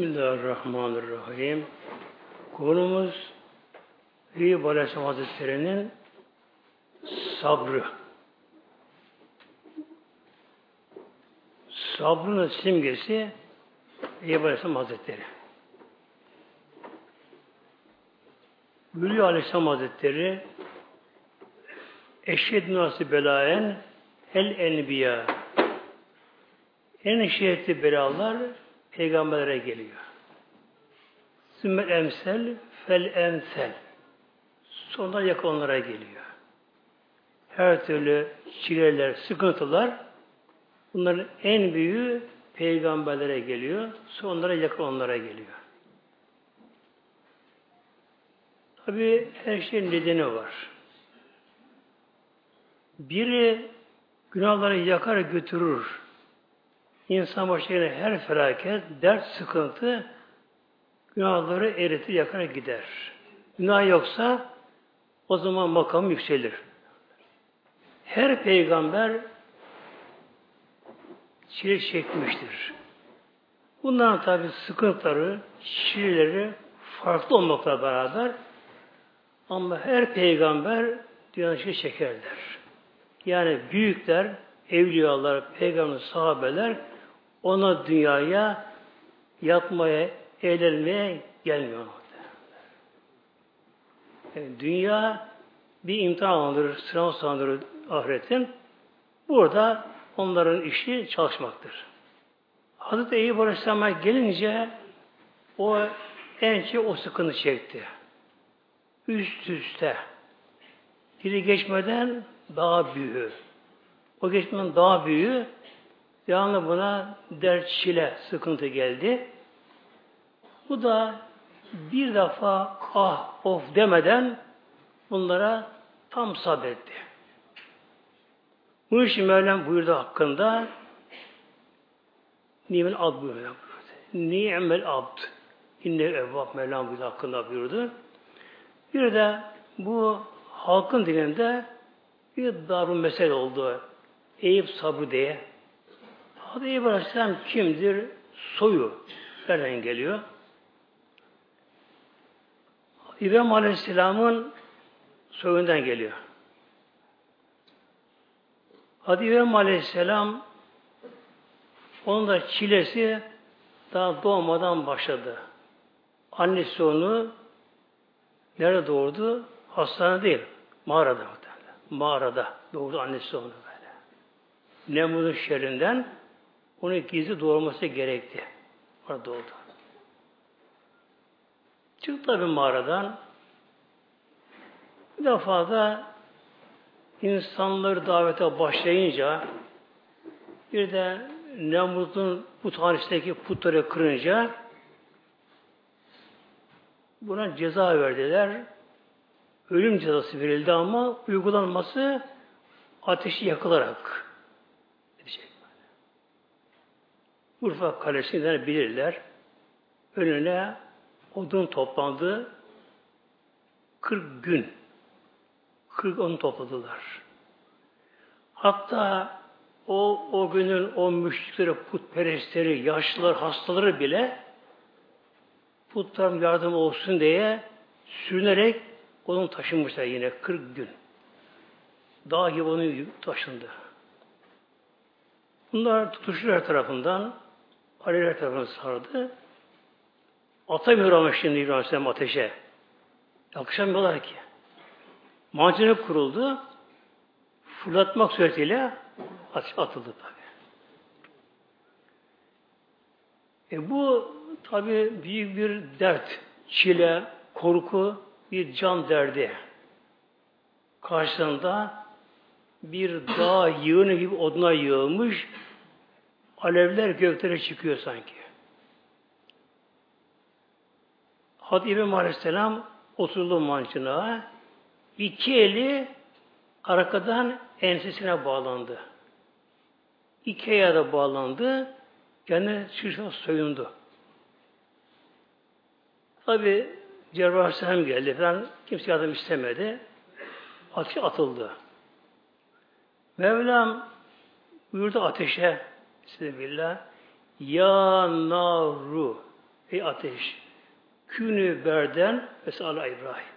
Bismillahirrahmanirrahim. Konumuz Eyüp Aleyhisselam Hazretleri'nin sabrı. Sabrının simgesi Eyüp Aleyhisselam Hazretleri. Buyuruyor Aleyhisselam Hazretleri Eşhedü nasi belaen el enbiya en şiddetli belalar peygamberlere geliyor. Sümmel emsel fel emsel. Sonra yakın onlara geliyor. Her türlü çileler, sıkıntılar bunların en büyüğü peygamberlere geliyor. Sonra yakın onlara geliyor. Tabi her şeyin nedeni var. Biri günahları yakar götürür. İnsan başına her felaket, dert, sıkıntı günahları eritir, yakar gider. Günah yoksa o zaman makam yükselir. Her peygamber çile çekmiştir. Bunların tabi sıkıntıları, çileleri farklı olmakla beraber ama her peygamber dünyanın çekerler. Yani büyükler, evliyalar, peygamber, sahabeler ona dünyaya yapmaya, eğlenmeye gelmiyor. Yani dünya bir imtihan alanıdır, sınav sahandır ahiretin. Burada onların işi çalışmaktır. Hazreti Eyüp Aleyhisselam'a gelince o en çok o sıkıntı çekti. Üst üste. Biri geçmeden daha büyüğü. O geçmeden daha büyüğü Devamlı buna dert, çile, sıkıntı geldi. Bu da bir defa ah of demeden bunlara tam sabretti. Bu işi Mevlam buyurdu hakkında Ni'mel abd buyurdu. Ni'mel abd. İnne evvab Mevlam buyurdu hakkında buyurdu. Bir de bu halkın dilinde bir darun mesele oldu. Eyüp sabrı diye. Hazreti İbrahim kimdir? Soyu. Nereden geliyor? İbrahim Aleyhisselam'ın soyundan geliyor. Hadi İbrahim Aleyhisselam onun da çilesi daha doğmadan başladı. Annesi onu nerede doğurdu? Hastane değil. Mağarada. Mağarada doğurdu annesi onu böyle. Nemrut'un şerrinden onu gizli doğurması gerekti. Orada doğdu. Çıktı tabi mağaradan. Bir defa da insanları davete başlayınca bir de Nemrut'un puthanesindeki putları kırınca buna ceza verdiler. Ölüm cezası verildi ama uygulanması ateşi yakılarak. Urfa Kalesi'nden bilirler. Önüne odun toplandı. 40 gün. 40 onu topladılar. Hatta o, o günün o müşrikleri, putperestleri, yaşlılar, hastaları bile putlarım yardım olsun diye sürünerek onu taşınmışlar yine 40 gün. Dağ gibi onu taşındı. Bunlar tutuşuyor tarafından Alevler tarafını sardı. Atamıyor ama şimdi İbrahim Aleyhisselam ateşe. Yakışamıyorlar ki. Mancını kuruldu. Fırlatmak suretiyle atıldı tabi. E bu tabi büyük bir dert, çile, korku, bir can derdi. Karşısında bir dağ yığını gibi oduna yığılmış Alevler göklere çıkıyor sanki. Hazreti İbrahim Aleyhisselam oturdu mancına. İki eli arkadan ensesine bağlandı. İki ayağı da bağlandı. Kendine şişe soyundu. Tabi Cebrail Aleyhisselam geldi falan. Kimse yardım istemedi. Ateş atıldı. Mevlam buyurdu ateşe Bismillah. Ya naru. ey ateş künü berden vesala İbrahim.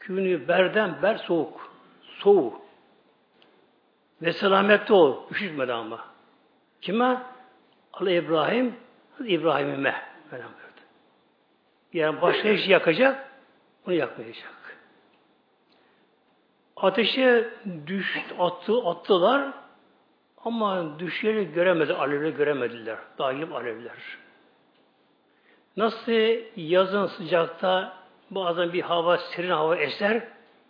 Künü berden ber soğuk. Soğuk. Ve selamette ol. Üşütmedi ama. Kime? Allah İbrahim, İbrahim'ime. Yani başka iş yakacak, onu yakmayacak. Ateşe düş, attı, attılar ama düşleri göremedi, alevleri göremediler. Dahil alevler. Nasıl yazın sıcakta bazen bir hava, serin hava eser,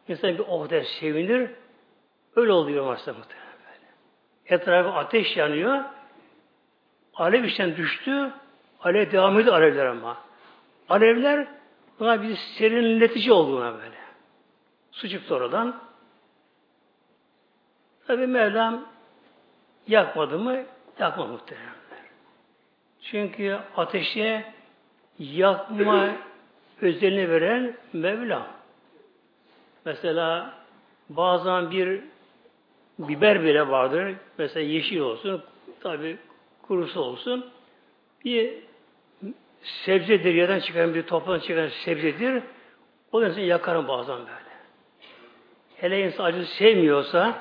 insan bir oh der, sevinir. Öyle oluyor aslında muhtemelen. Etrafı ateş yanıyor. Alev işten düştü. Alev devam ediyor alevler ama. Alevler buna bir serinletici olduğuna böyle. Su çıktı oradan. Tabi Mevlam yakmadı mı? Yakma muhtemelen. Çünkü ateşe yakma özelliğini veren Mevlam. Mesela bazen bir biber bile vardır. Mesela yeşil olsun, tabi kurusu olsun. Bir sebzedir, yerden çıkan bir toprağın çıkan sebzedir. O yüzden yakarım bazen böyle. Hele insan acı sevmiyorsa,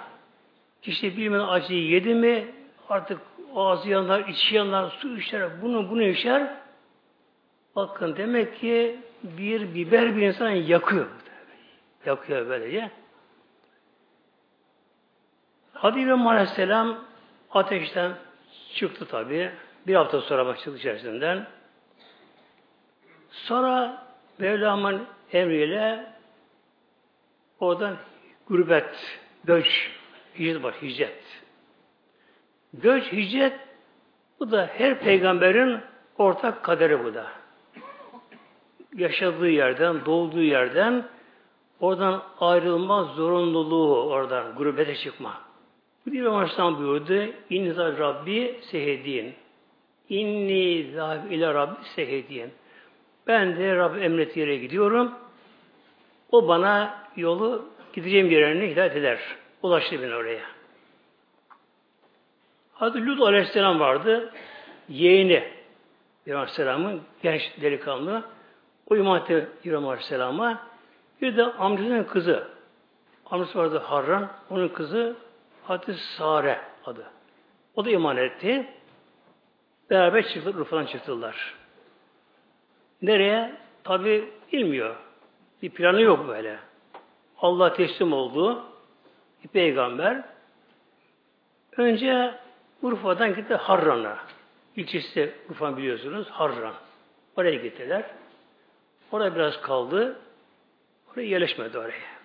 kişi bilmeden acıyı yedi mi, artık ağzı yanar, içi yanar, su içer, bunu bunu içer. Bakın demek ki bir biber bir insan yakıyor. Yakıyor böylece. Hadi İbrahim Aleyhisselam ateşten çıktı tabi. Bir hafta sonra başladı içerisinden. Sonra Mevlam'ın emriyle oradan gurbet, göç, hicret var, hicret. Göç, hicret bu da her peygamberin ortak kaderi bu da. Yaşadığı yerden, doğduğu yerden oradan ayrılma zorunluluğu oradan gurbete çıkma. Bu diye Aleyhisselam buyurdu. İnni Rabbi sehedin. İnni zahib ile Rabbi sehedin. Ben de Rabbi emret yere gidiyorum. O bana yolu gideceğim yerine hidayet eder. Ulaştı beni oraya. Hazreti Lut Aleyhisselam vardı. Yeğeni İbrahim Aleyhisselam'ın genç delikanlı. O iman etti İbrahim Aleyhisselam'a. Bir de amcasının kızı. Amcası vardı Harran. Onun kızı Hazreti Sare adı. O da iman etti. Beraber çıktılar, Urfa'dan çıktılar. Nereye? Tabi bilmiyor. Bir planı yok böyle. Allah teslim oldu. Bir peygamber. Önce Urfa'dan gitti Harran'a. İlçesi Urfa biliyorsunuz. Harran. Oraya gittiler. Orada biraz kaldı. Oraya yerleşmedi oraya.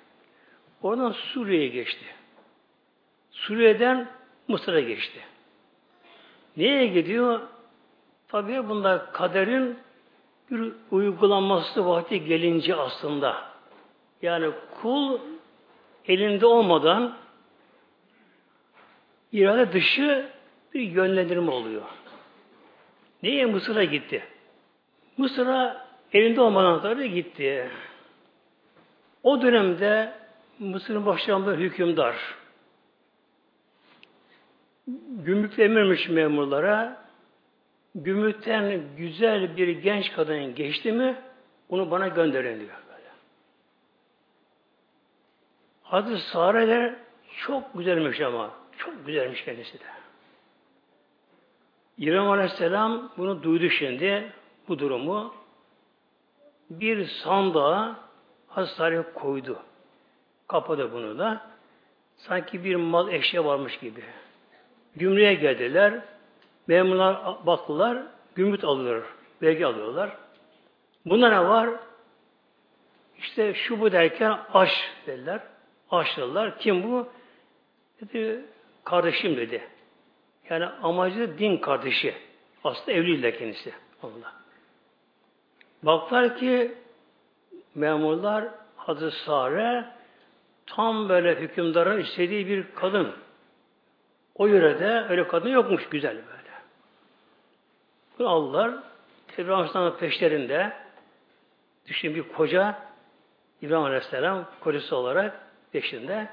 Oradan Suriye'ye geçti. Suriye'den Mısır'a geçti. Neye gidiyor? Tabii bunda kaderin bir uygulanması vakti gelince aslında. Yani kul elinde olmadan irade dışı bir yönlendirme oluyor. Neye Mısır'a gitti? Mısır'a elinde olmadan tabii gitti. O dönemde Mısır'ın başkanlığı hükümdar gümrükte emirmiş memurlara gümrükten güzel bir genç kadın geçti mi onu bana gönderin diyor. Böyle. Hazreti Sare'ler çok güzelmiş ama. Çok güzelmiş kendisi de. İbrahim Aleyhisselam bunu duydu şimdi bu durumu. Bir sandığa Hazreti koydu. Kapadı bunu da. Sanki bir mal eşya varmış gibi. Gümrüğe geldiler. Memurlar baktılar. Gümrük alıyor. Vergi alıyorlar. Bunda ne var? İşte şu bu derken aş dediler. Aşladılar. Kim bu? Dedi kardeşim dedi. Yani amacı din kardeşi. Aslında evliyle kendisi. Allah. Baktılar ki memurlar Hazreti Sare tam böyle hükümdarın istediği bir kadın. O yörede öyle kadın yokmuş güzel böyle. Aldılar. İbrahim Aleyhisselam'ın peşlerinde düşünün bir koca İbrahim Aleyhisselam kocası olarak peşinde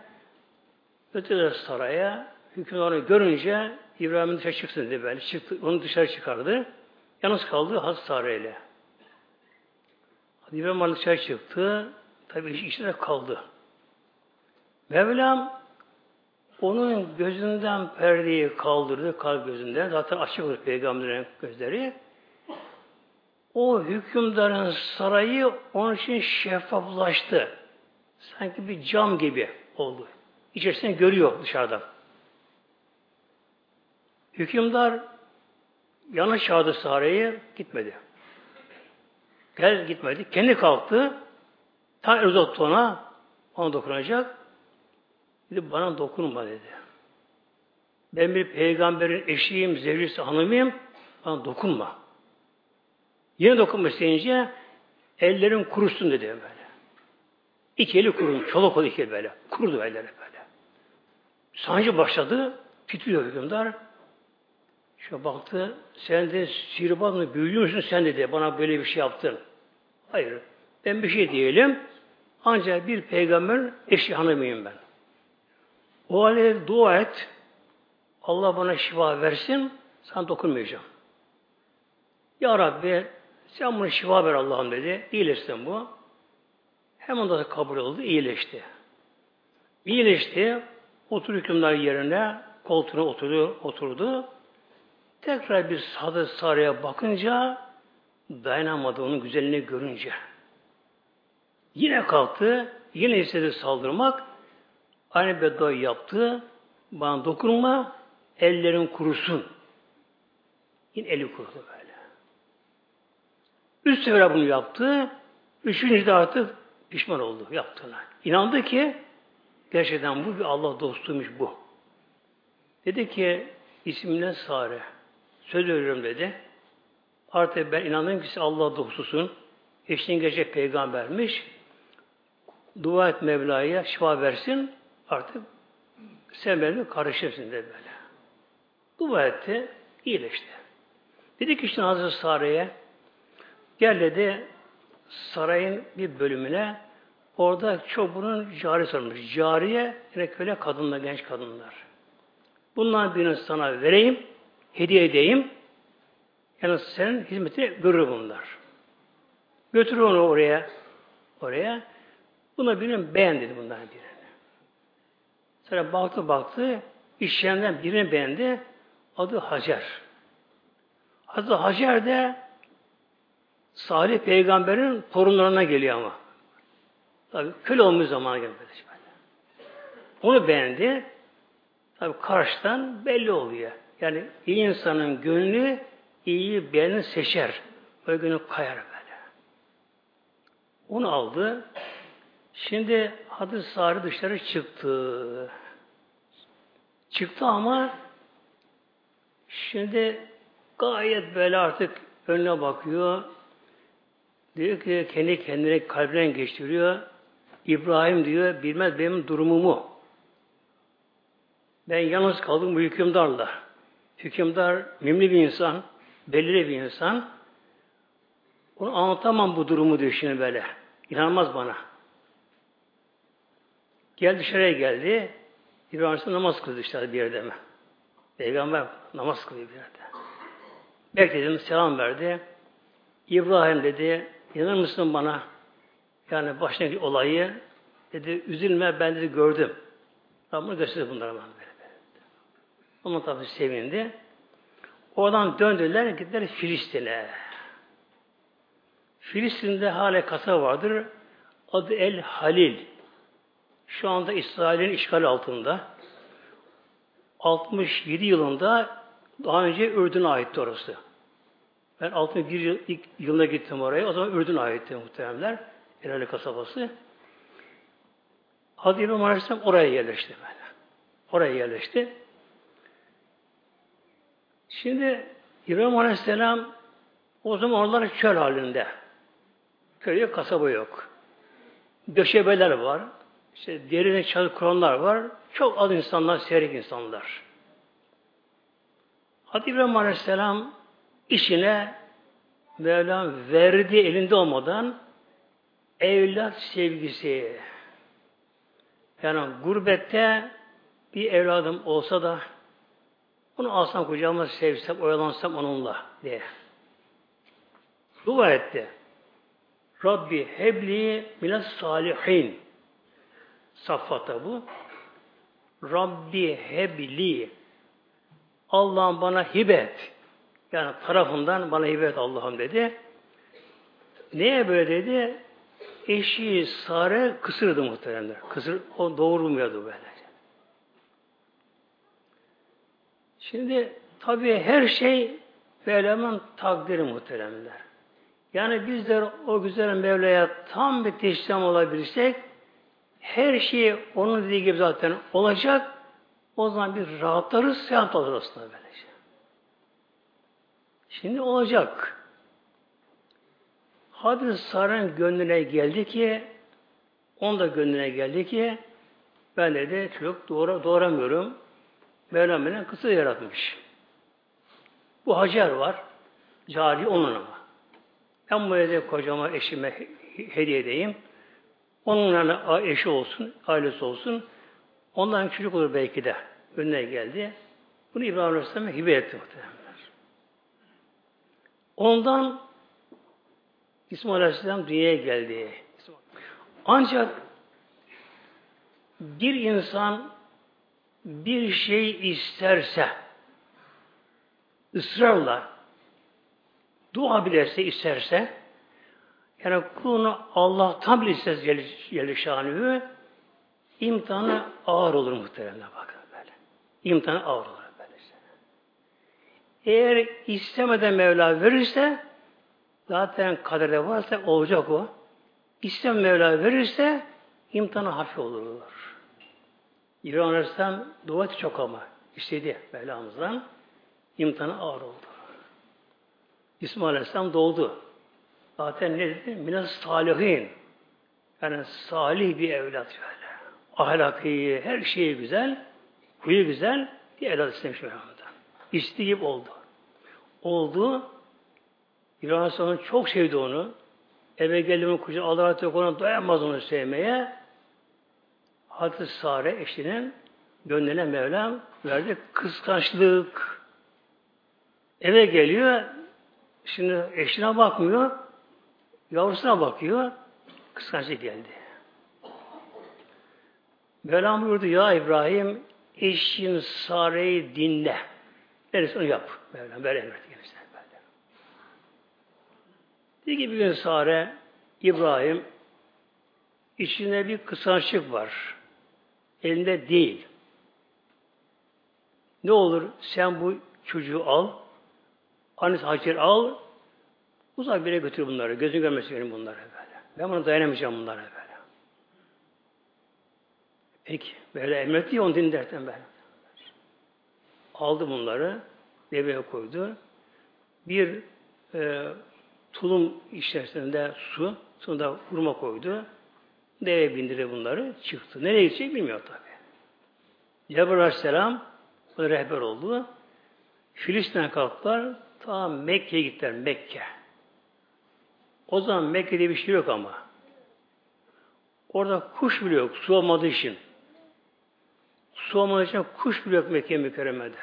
ötüler saraya hükümdarını görünce İbrahim'in dışarı çıksın dedi böyle. Çıktı, onu dışarı çıkardı. Yalnız kaldı Hazreti Sare ile. İbrahim Aleyhisselam çıktı. Tabi iş içine kaldı. Mevlam onun gözünden perdeyi kaldırdı, kalp gözünden. Zaten açık olur peygamberin gözleri. O hükümdarın sarayı onun için şeffaflaştı. Sanki bir cam gibi oldu. İçerisinde görüyor dışarıdan. Hükümdar yanlış çağırdı sarayı, gitmedi. Gel gitmedi. Kendi kalktı. Ta uzattı ona. Ona dokunacak. Dedi bana dokunma dedi. Ben bir peygamberin eşiyim, zevcisi, hanımıyım. Bana dokunma. Yine dokunma isteyince ellerim kurusun dedi böyle. İki eli kurun, çoluk oldu iki eli böyle. Kurudu elleri böyle. Sancı başladı, titriyor hükümdar. Şöyle baktı, sen de sihirbaz mı, büyülü müsün sen dedi, bana böyle bir şey yaptın. Hayır, ben bir şey diyelim, ancak bir peygamber eşi hanımıyım ben. O halde dua et, Allah bana şifa versin, sana dokunmayacağım. Ya Rabbi, sen bunu şifa ver Allah'ım dedi, iyileşsin bu. Hemen da kabul oldu, iyileşti. İyileşti, otur hükümler yerine, koltuğuna oturdu, oturdu. Tekrar bir sadı sarıya bakınca dayanamadı onun güzelliğini görünce. Yine kalktı, yine istedi saldırmak. Aynı beddua yaptı. Bana dokunma, ellerin kurusun. Yine eli kurudu böyle. Üç sefer bunu yaptı. Üçüncü de artık pişman oldu yaptığına. İnandı ki gerçekten bu bir Allah dostuymuş bu. Dedi ki ismine Sare. Söz veriyorum dedi. Artık ben inandım ki Allah dostusun. Eşliğin gece peygambermiş. Dua et Mevla'ya şifa versin. Artık sen benimle karışırsın dedi böyle. Dua etti. iyileşti. Dedi ki işte Hazreti Sare'ye gel dedi sarayın bir bölümüne orada çok bunun cari sormuş. Cariye yine köle kadınlar, genç kadınlar. Bundan birini sana vereyim hediye edeyim. Yani senin hizmetini görür bunlar. Götür onu oraya. Oraya. Buna birinin beğen dedi bundan birini. Sonra baktı baktı. işçilerinden birini beğendi. Adı Hacer. Adı Hacer de Salih peygamberin torunlarına geliyor ama. Tabi köle olmuş zaman gelmedi. Onu beğendi. Tabi karşıdan belli oluyor. Yani iyi insanın gönlü iyi birini seçer. O günü kayar böyle. Onu aldı. Şimdi Hadis Sari dışarı çıktı. Çıktı ama şimdi gayet böyle artık önüne bakıyor. Diyor ki kendi kendine kalbinden geçiriyor. İbrahim diyor bilmez benim durumumu. Ben yalnız kaldım bu hükümdarla. Hükümdar mimli bir insan, belirli bir insan. Onu anlatamam bu durumu diyor şimdi böyle. İnanmaz bana. Gel dışarıya geldi. İbrahim namaz kıldı işte bir yerde mi? Peygamber namaz kılıyor bir yerde. Bekledim, selam verdi. İbrahim dedi, inanır mısın bana? Yani başındaki olayı dedi, üzülme ben dedi gördüm. Rabbim gösterdi bunlara bana. Onun tabi sevindi. Oradan döndüler, gittiler Filistin'e. Filistin'de hala kasaba vardır. Adı El Halil. Şu anda İsrail'in işgal altında. 67 yılında daha önce Ürdün'e aitti orası. Ben 61 yıl, ilk yılına gittim oraya. O zaman Ürdün'e aitti muhteremler. Halil kasabası. Hadi İbrahim Aleyhisselam oraya yerleşti böyle. Oraya yerleşti. Şimdi İbrahim Aleyhisselam o zaman onlar çöl halinde. Köy yok, kasaba yok. Döşebeler var. İşte derine çadır kuranlar var. Çok az insanlar, seyrek insanlar. Hadi İbrahim Aleyhisselam işine Mevlam verdiği elinde olmadan evlat sevgisi yani gurbette bir evladım olsa da onu alsam kucağıma sevsem, oyalansam onunla diye. dua etti. Rabbi hebli minas salihin. Saffata bu. Rabbi hebli. Allah'ım bana hibet. Yani tarafından bana hibet Allah'ım dedi. Neye böyle dedi? Eşi Sare kısırdı muhteremler. Kısır, o doğurmuyordu böyle. Şimdi tabii her şey Mevlam'ın takdiri muhteremler. Yani bizler o güzel Mevla'ya tam bir teslim olabilirsek her şey onun dediği gibi zaten olacak. O zaman bir rahatlarız, seyahat alır aslında böylece. Şimdi olacak. Hadis Sarı'nın gönlüne geldi ki onun da gönlüne geldi ki ben de çocuk doğra, doğuramıyorum. Mevlam beni kısa yaratmış. Bu Hacer var. Cari onun ama. Ben bu evde kocama, eşime hediye edeyim. Onunla eşi olsun, ailesi olsun. Ondan çocuk olur belki de. Önüne geldi. Bunu İbrahim Aleyhisselam'a hibe etti muhtemelenler. Ondan İsmail Aleyhisselam dünyaya geldi. Ancak bir insan bir şey isterse ısrarla dua bilerse isterse yani kulunu Allah'tan bile isterse Celleşanü'yü imtihanı ağır olur muhtemelen bakın böyle. İmtihanı ağır olur. Eğer istemeden Mevla verirse zaten kaderde varsa olacak o. İstem Mevla verirse imtihanı hafif olur. İbrahim Aleyhisselam dua çok ama. istedi Mevlamızdan. İmtihanı ağır oldu. İsmail Aleyhisselam doğdu. Zaten ne dedi? Minas salihin. Yani salih bir evlat böyle. Ahlakı iyi, her şeyi güzel, huyu güzel bir evlat istemiş Mevlam'dan. İsteyip oldu. Oldu. İbrahim Aleyhisselam çok sevdi onu. Eve geldiğinde kucağına Allah'a tek ona doyamaz onu sevmeye. Hazreti Sare eşinin gönlüne Mevlam verdi kıskançlık. Eve geliyor, şimdi eşine bakmıyor, yavrusuna bakıyor, kıskançlık geldi. Mevlam buyurdu, ya İbrahim, eşin Sare'yi dinle. Neresi onu yap. Mevlam böyle emretti kendisine. Böyle. Dedi ki bir gün Sare, İbrahim, içinde bir kıskançlık var elinde değil. Ne olur sen bu çocuğu al, annesi Hacer al, uzak bir yere götür bunları. Gözün görmesin benim bunları böyle. Ben buna dayanamayacağım bunlara böyle. Peki, böyle emretti ya onu dinlerken ben. Aldı bunları, deveye koydu. Bir e, tulum içerisinde su, sonra hurma koydu. Deve bindirdi bunları, çıktı. Nereye gidecek bilmiyor tabi. Cebrail Aleyhisselam o rehber oldu. Filistin'e kalktılar, ta Mekke'ye gittiler, Mekke. O zaman Mekke'de bir şey yok ama. Orada kuş bile yok, su olmadığı için. Su olmadığı için kuş bile yok Mekke mükerremede.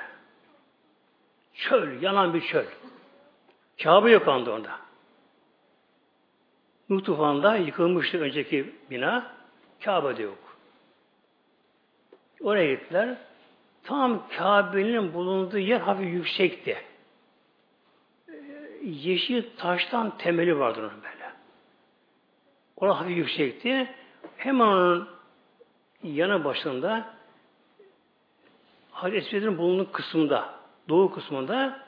Çöl, yanan bir çöl. Kabe yok anda orada. Nuh tufanında yıkılmıştı önceki bina. Kabe'de yok. Oraya gittiler. Tam Kabe'nin bulunduğu yer hafif yüksekti. Yeşil taştan temeli vardı onun böyle. Orası hafif yüksekti. Hemen onun yanı başında Hazreti Esved'in bulunduğu kısmında, doğu kısmında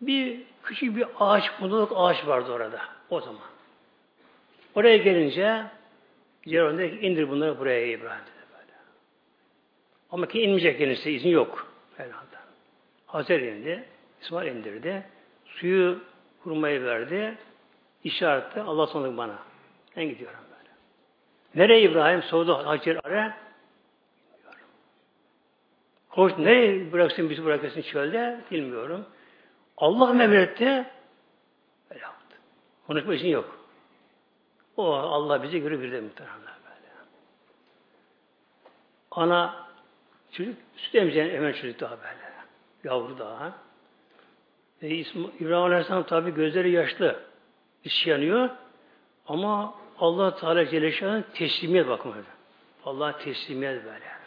bir küçük bir ağaç, bundalık ağaç vardı orada o zaman. Oraya gelince Cebrail dedi ki indir bunları buraya İbrahim dedi böyle. Ama ki inmeyecek kendisi izin yok. Herhalde. Hazır indi. İsmail indirdi. Suyu kurmayı verdi. İşaretle Allah sonra bana. Ben gidiyorum böyle. Nereye İbrahim? Sordu Hacer ara. Koş nereye bıraksın bizi bırakırsın çölde? Bilmiyorum. Allah emretti. Böyle yaptı. Konuşma için yok. O Allah bizi görür bir de muhtemelen böyle. Ana çocuk süt emeceğin hemen çocuk daha böyle. Yavru daha. E, İbrahim Aleyhisselam tabi gözleri yaşlı. içi yanıyor. Ama Allah Teala Celle Şan'ın teslimiyet bakımı. Allah teslimiyet böyle.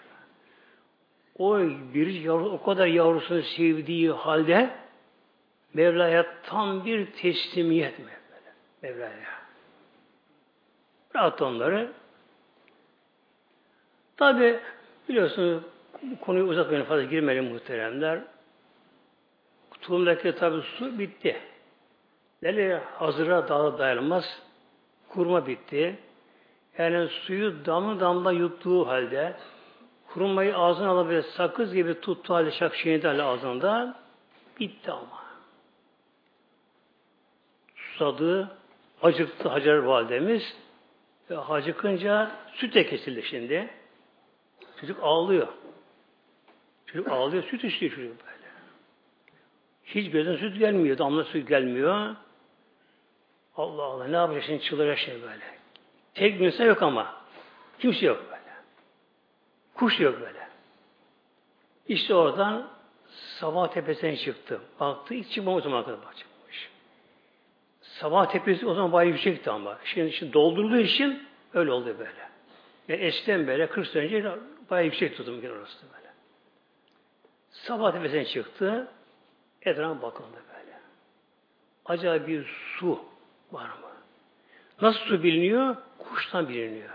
O bir yavru, o kadar yavrusunu sevdiği halde Mevla'ya tam bir teslimiyet mi? Mevla'ya. Rahat onları. Tabi biliyorsunuz bu konuyu uzatmayın fazla girmeyelim muhteremler. Tulumdaki tabi su bitti. Nereye hazıra dağı dayanılmaz. Kurma bitti. Yani suyu damla damla yuttuğu halde kurmayı ağzına alabilir sakız gibi tuttu halde şakşiyeni ağzında bitti ama. Susadı, acıktı Hacer Validemiz. Ve acıkınca süt de kesildi şimdi. Çocuk ağlıyor. Çocuk ağlıyor, süt içiyor çocuk böyle. Hiç gözden süt gelmiyor, damla süt gelmiyor. Allah Allah ne yapacak şimdi çıldıracak şimdi böyle. Tek insan yok ama. Kimse yok böyle. Kuş yok böyle. İşte oradan sabah tepesine çıktı. Baktı ilk çıkmam o zaman kadar çıkmış. Sabah tepesi o zaman bayağı yüksekti ama. Şimdi, şimdi doldurduğu için öyle oldu böyle. Yani eskiden böyle 40 sene önce bayağı yüksek tutum bir orası böyle. Sabah tepesine çıktı. Etrafa bakıldı böyle. Acaba bir su var mı? Nasıl su biliniyor? Kuştan biliniyor.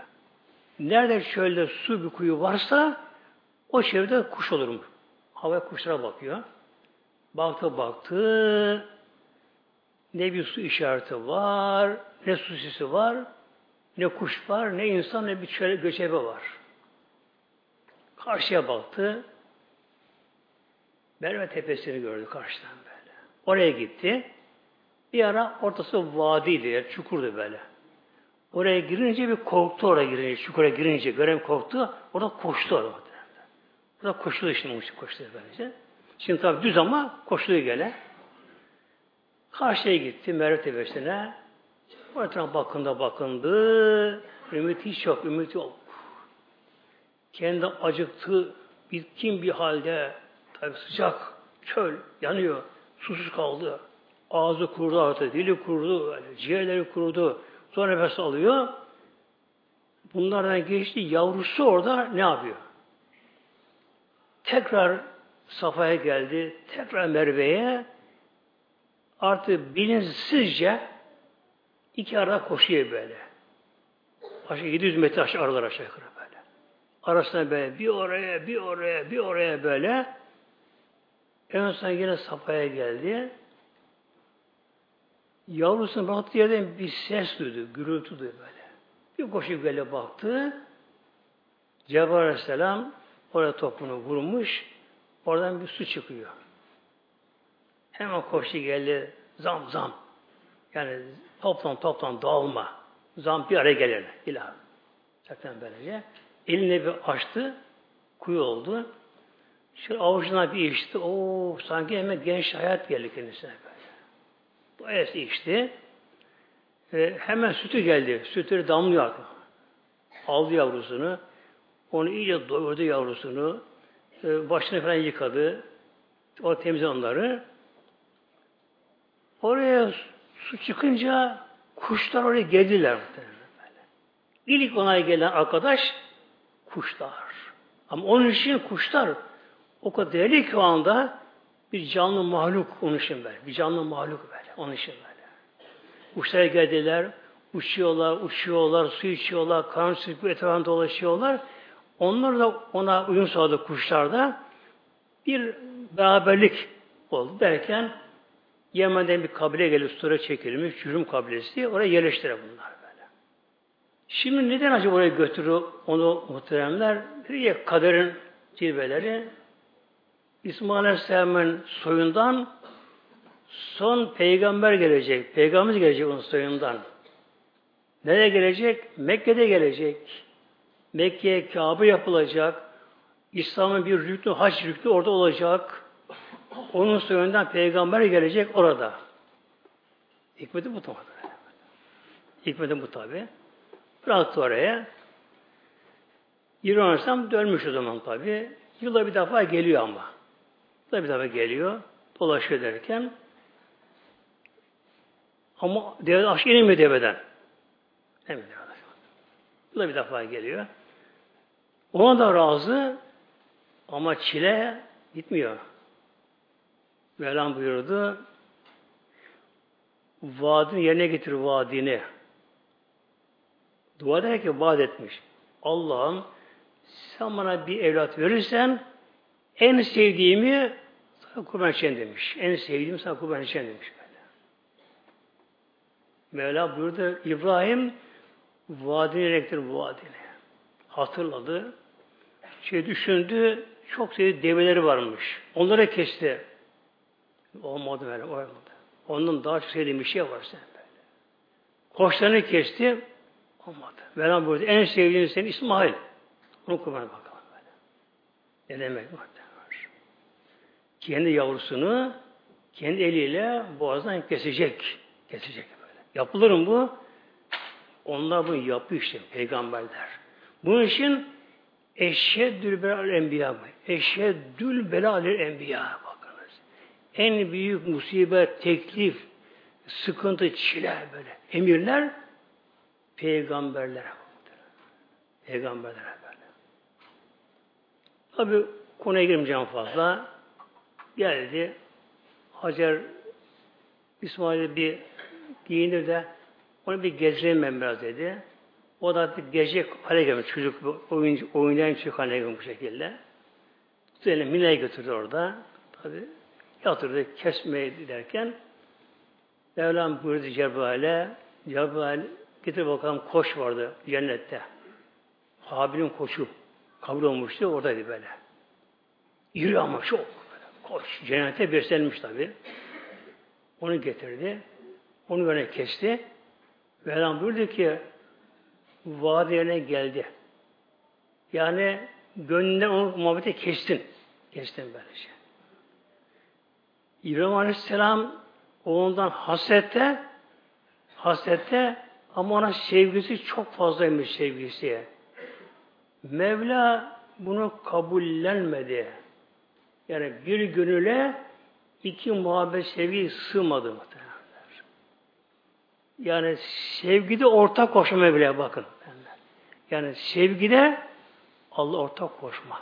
Nerede şöyle su bir kuyu varsa o çevrede kuş olur mu? Havaya kuşlara bakıyor. Baktı baktı ne bir su işareti var, ne su sesi var, ne kuş var, ne insan, ne bir çöre göçebe var. Karşıya baktı. Merve tepesini gördü karşıdan böyle. Oraya gitti. Bir ara ortası vadiydi, çukurdu böyle. Oraya girince bir korktu oraya girince, çukura girince görev korktu. Orada koştu orada. Orada koştu şimdi koştu böylece. Şimdi tabi düz ama koştuğu gele. Karşıya gitti Merve Tepesi'ne. O etrafına bakındı. Ümit hiç yok, ümit yok. Kendi acıktı, bitkin bir halde, tabi sıcak, çöl, yanıyor, susuz kaldı. Ağzı kurudu artık, dili böyle, ciğerleri kurudu. Sonra nefes alıyor. Bunlardan geçti. Yavrusu orada ne yapıyor? Tekrar Safa'ya geldi. Tekrar Merve'ye artık bilinçsizce iki arada koşuyor böyle. Aşağı 700 metre aşağı aralar aşağı yukarı böyle. Arasında böyle bir oraya, bir oraya, bir oraya böyle. En son yine Safa'ya geldi. Yavrusunun baktığı yerden bir ses duydu, gürültü duydu böyle. Bir koşup böyle baktı. Cebrail Aleyhisselam oraya topunu vurmuş. Oradan bir su çıkıyor. Hemen koştu geldi. Zam zam. Yani toptan toptan dağılma. Zam bir araya gelir. İlah. Zaten böylece. Elini bir açtı. Kuyu oldu. Şöyle avucuna bir içti. Oo, sanki hemen genç hayat geldi kendisine böyle. Es içti. E, hemen sütü geldi. Sütü damlıyor. Aldı yavrusunu. Onu iyice doyurdu yavrusunu. E, başını falan yıkadı. O temizledi onları. Oraya su çıkınca kuşlar oraya geldiler. İlk ona gelen arkadaş kuşlar. Ama onun için kuşlar o kadar değerli ki o anda bir canlı mahluk onun için böyle. Bir canlı mahluk böyle. Onun için böyle. Kuşlar geldiler, uçuyorlar, uçuyorlar, su içiyorlar, karnı sıkıp etrafında dolaşıyorlar. Onlar da ona uyum sağladı kuşlar da. Bir beraberlik oldu derken Yemen'den bir kabile gelip Sura çekilmiş, Cürüm kabilesi. Oraya yerleştiler bunlar böyle. Şimdi neden acaba oraya götürür onu muhteremler? Bir kaderin cilveleri İsmail Aleyhisselam'ın soyundan son peygamber gelecek. Peygamber gelecek onun soyundan. Nereye gelecek? Mekke'de gelecek. Mekke'ye Kabe yapılacak. İslam'ın bir rüknü, hac rüknü orada olacak. Onun soyundan peygamber gelecek orada. Hikmeti bu tabi. Hikmeti bu tabi. Bıraktı oraya. İran dönmüş o zaman tabi. Yılda bir defa geliyor ama. Bir defa geliyor. Dolaşıyor derken Ama deve aşağı inemiyor deveden. Değil Bu da bir defa geliyor. Ona da razı ama çile gitmiyor. Mevlam buyurdu vaadini yerine getir vaadini. Dua eder ki vaat etmiş. Allah'ım sen bana bir evlat verirsen en sevdiğimi sana kurban edeceğim demiş. En sevdiğim sana kurban edeceğim demiş. Böyle. Mevla buyurdu İbrahim vaadini erektir vaadini. Hatırladı. Şey düşündü. Çok sevdiği develeri varmış. Onlara kesti. Olmadı böyle. Olmadı. Onun daha çok sevdiği bir şey var sen böyle. Koçlarını kesti. Olmadı. Mevlam buyurdu. En sevdiğin senin İsmail. Onu kurban bakalım böyle. Ne demek var? Kendi yavrusunu kendi eliyle boğazdan kesecek. Kesecek böyle. Yapılır mı bu? Onlar bunu yapıyor işte peygamberler. Bunun için eşeddül belal enbiya eşeddül belal enbiya bakınız. En büyük musibet, teklif, sıkıntı, çile böyle. Emirler peygamberlere. Peygamberlere böyle. Tabi konuya girmeyeceğim fazla. Geldi. Hacer İsmail'i bir giyinir de onu bir gezdireyim ben biraz dedi. O da gece hale gelmiş. Çocuk oyun, oynayan çocuk haline gelmiş bu şekilde. Üzerine Mine'ye götürdü orada. Tabi yatırdı kesmeye derken Mevlam buyurdu Cebrail'e Cebrail getir bakalım koş vardı cennette. Habil'in koşu kabul olmuştu oradaydı böyle. İri ama çok. Koş. Cennete beslenmiş tabi. Onu getirdi. Onu böyle kesti. Mevlam buyurdu ki vaadi yerine geldi. Yani gönlünden onu muhabbeti kestin. Kestin böylece. İbrahim Aleyhisselam ondan hasrette hasrette ama ona sevgisi çok fazlaymış sevgisi. Mevla bunu kabullenmedi. Yani bir gönüle iki muhabbet sevgi sığmadı muhtemelen. Yani sevgide ortak koşma Mevla'ya bakın. Yani sevgide Allah ortak koşma.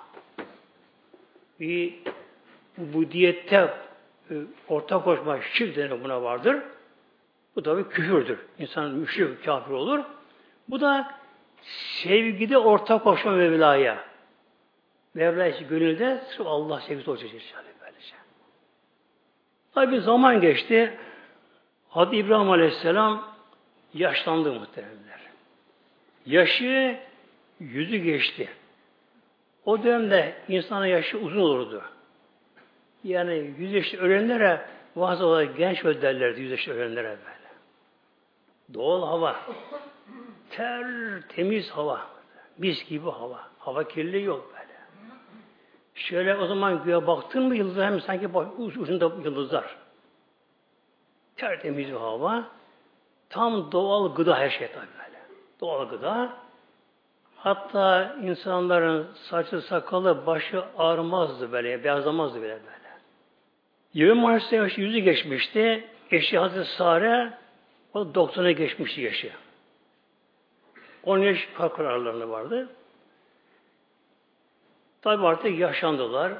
Bir bu diyette e, ortak koşma şirk denen buna vardır. Bu tabi küfürdür. İnsan müşrik, kafir olur. Bu da sevgide ortak koşma Mevla'ya. Mevla için gönülde sırf Allah sevgisi olacak inşallah böylece. Tabi zaman geçti. Hadi İbrahim Aleyhisselam yaşlandı muhteremler. Yaşı yüzü geçti. O dönemde insanın yaşı uzun olurdu. Yani yüz yaşlı ölenlere bazı olarak genç öl derlerdi yüz yaşlı ölenlere böyle. Doğal hava. Ter, temiz hava. Mis gibi hava. Hava kirliliği yok. Şöyle o zaman göğe baktın mı yıldızlar hem sanki ucunda yıldızlar. Tertemiz bir hava. Tam doğal gıda her şey tabii böyle. Doğal gıda. Hatta insanların saçı, sakalı, başı ağrımazdı böyle, beyazlamazdı bile böyle. 20 Mayıs'ta yaşı yüzü geçmişti. Eşi Hazreti Sare o doktora geçmişti yaşı. 10 yaş kalk kararlarında vardı. Tabi artık yaşandılar.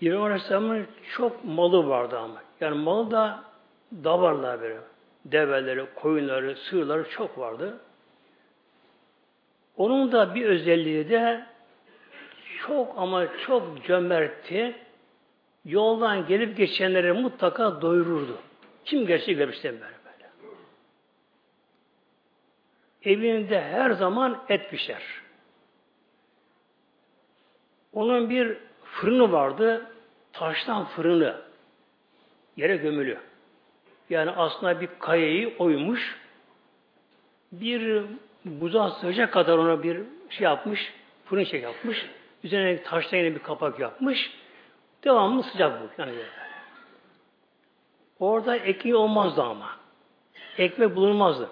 İbrahim Aleyhisselam'ın çok malı vardı ama. Yani malı da davarlar böyle. Develeri, koyunları, sığırları çok vardı. Onun da bir özelliği de çok ama çok cömertti. Yoldan gelip geçenleri mutlaka doyururdu. Kim geçse görmüşten böyle böyle. Evinde her zaman et pişer. Onun bir fırını vardı. Taştan fırını. Yere gömülü. Yani aslında bir kayayı oymuş. Bir buza sığacak kadar ona bir şey yapmış. Fırın şey yapmış. Üzerine taştan yine bir kapak yapmış. Devamlı sıcak bu. Yani Orada ekmeği olmazdı ama. Ekmek bulunmazdı.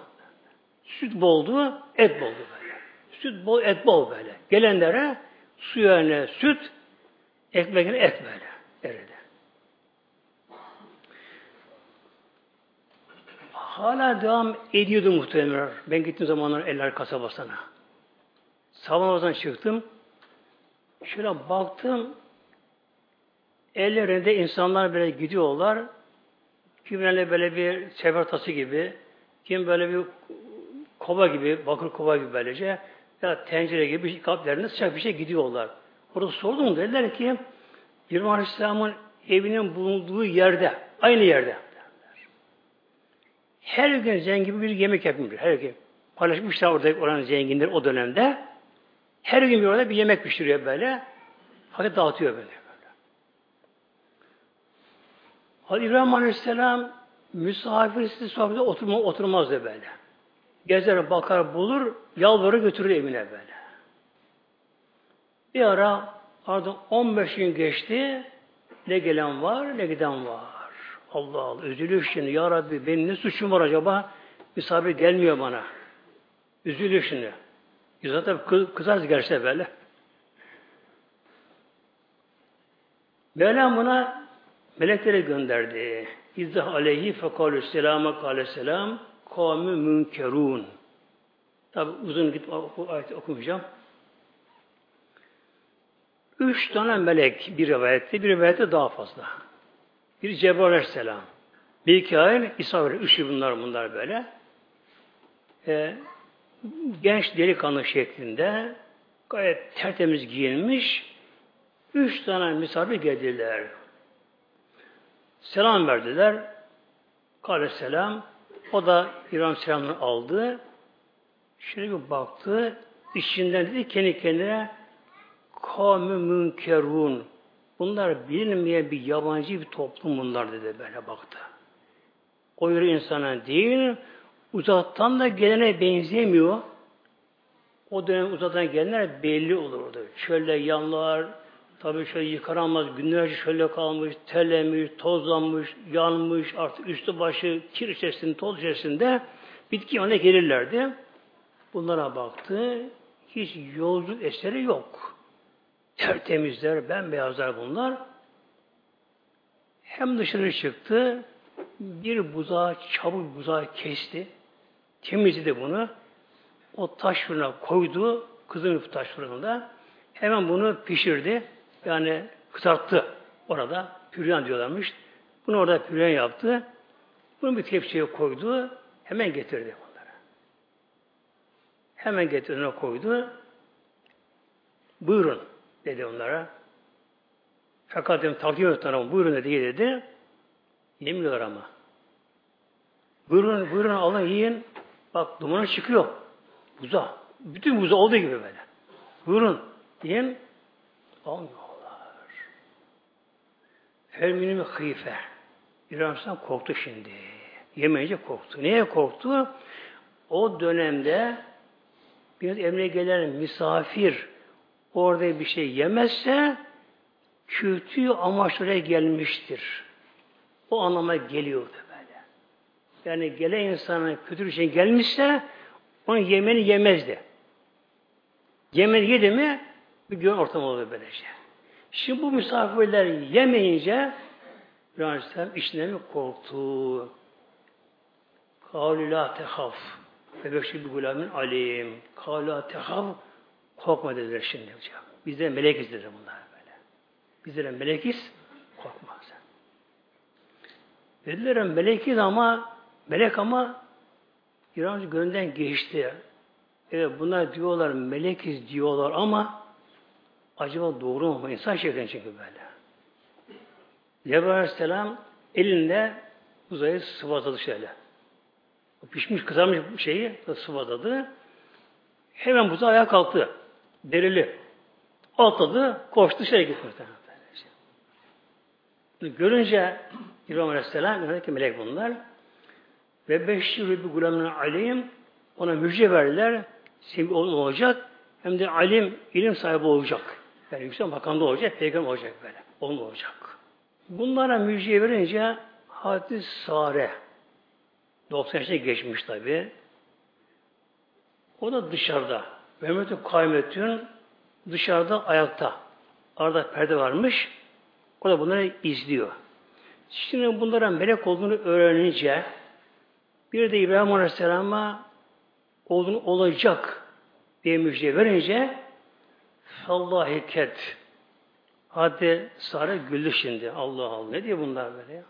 Süt boldu, et boldu böyle. Süt bol, et bol böyle. Gelenlere su yerine süt, ekmek et böyle. Eridi. hala devam ediyordu muhtemelen. Ben gittiğim zamanlar eller kasabasına. Sabah çıktım. Şöyle baktım. Ellerinde insanlar böyle gidiyorlar. Kimlerle böyle bir sefer tası gibi, kim böyle bir kova gibi, bakır kova gibi böylece ya tencere gibi kaplarında sıcak bir şey gidiyorlar. Orada sordum dediler ki İbrahim Aleyhisselam'ın evinin bulunduğu yerde, aynı yerde. Her gün zengin bir yemek yapmış. Her gün. Paylaşmışlar orada oranın zenginler o dönemde. Her gün bir orada bir yemek pişiriyor böyle. Fakat dağıtıyor böyle. böyle. Hadi İbrahim Aleyhisselam misafirsiz sohbete oturma, oturmazdı böyle. Gezer, bakar, bulur, yalvarır götürür evine böyle. Bir ara ardından 15 gün geçti. Ne gelen var, ne giden var. Allah Allah, üzülüyor şimdi. Ya Rabbi benim ne suçum var acaba? Misafir gelmiyor bana. Üzülüyor şimdi. Zaten kız, kızarız gerçekten böyle. Mevlam buna melekleri gönderdi. İzzah aleyhi fekalü selama kâle selam kavmi münkerun. Tabi uzun git o ayeti okumayacağım. Üç tane melek bir rivayette, bir rivayette daha fazla. Bir Cebrail Aleyhisselam. Mikail, İsa böyle. Üçü bunlar bunlar böyle. Ee, genç delikanlı şeklinde gayet tertemiz giyinmiş üç tane misafir geldiler. Selam verdiler. Kale selam. O da İbrahim selamını aldı. Şöyle bir baktı. İçinden dedi kendi kendine kavmi münkerun. Bunlar bilinmeyen bir yabancı bir toplum bunlar dedi böyle baktı. O yürü insana değil, uzaktan da gelene benzemiyor. O dönem uzaktan gelenler belli olurdu. Çölde yanlar, tabi şöyle yıkaramaz, günlerce şöyle kalmış, terlemiş, tozlanmış, yanmış, artık üstü başı kir içerisinde, toz içerisinde bitki yanına gelirlerdi. Bunlara baktı, hiç yolculuk eseri yok. Tertemizler, bembeyazlar bunlar. Hem dışarı çıktı, bir buzağı, çabuk buzağı kesti. Temizledi bunu. O taş fırına koydu. Kızın taş fırınında. Hemen bunu pişirdi. Yani kızarttı orada. Püryan diyorlarmış. Bunu orada püryan yaptı. Bunu bir tepsiye koydu. Hemen getirdi onlara. Hemen getirdi koydu. Buyurun dedi onlara. Fakat dedim takdim et ama buyurun dedi dedi. Yemiyorlar ama. Buyurun, buyurun alın yiyin. Bak dumanı çıkıyor. Buza. Bütün buza olduğu gibi böyle. Buyurun diyin. Almıyorlar. Ferminim hıyfe. İbrahim korktu şimdi. Yemeyince korktu. Neye korktu? O dönemde bir emre gelen misafir orada bir şey yemezse kötü amaçlara gelmiştir. O anlama geliyordu böyle. Yani gelen insana kötü bir şey gelmişse onun yemeni yemezdi. Yemeni yedi mi bir gün ortam oldu böylece. Şimdi bu misafirler yemeyince Aleyhisselam mi korktu? Kâlü la tehaf. Ve beşir bir gulamin alim. Kâlü la tehaf. Korkma dediler şimdi hocam. Bizde melekiz dedi bunlar böyle. Bizlere melekiz korkma sen. Dediler melekiz ama melek ama İran gönlünden geçti. Evet bunlar diyorlar melekiz diyorlar ama acaba doğru mu? İnsan şekline çünkü böyle. Cebrail Aleyhisselam elinde uzayı sıvazladı şöyle. Pişmiş kızarmış şeyi sıvazladı. Hemen buzağı ayağa kalktı. Derili. Atladı, koştu şeye gitti. Görünce İbrahim Aleyhisselam dedi ki melek bunlar ve beşşirü bir gulamın alim ona müjde verdiler. Senin olacak hem de alim ilim sahibi olacak. Yani yüksek makamda olacak, peygamber olacak böyle. Onun olacak. Bunlara müjde verince hadis Sare 90 yaşına geçmiş tabi. O da dışarıda. Mehmet-i Kaymettin dışarıda ayakta. Arada perde varmış. O da bunları izliyor. Şimdi bunlara melek olduğunu öğrenince Bir de İbrahim Aleyhisselam'a oğlun olacak diye müjde verince Sallahi ket. Hadi Sare güldü şimdi. Allah Allah. Ne diyor bunlar böyle ya?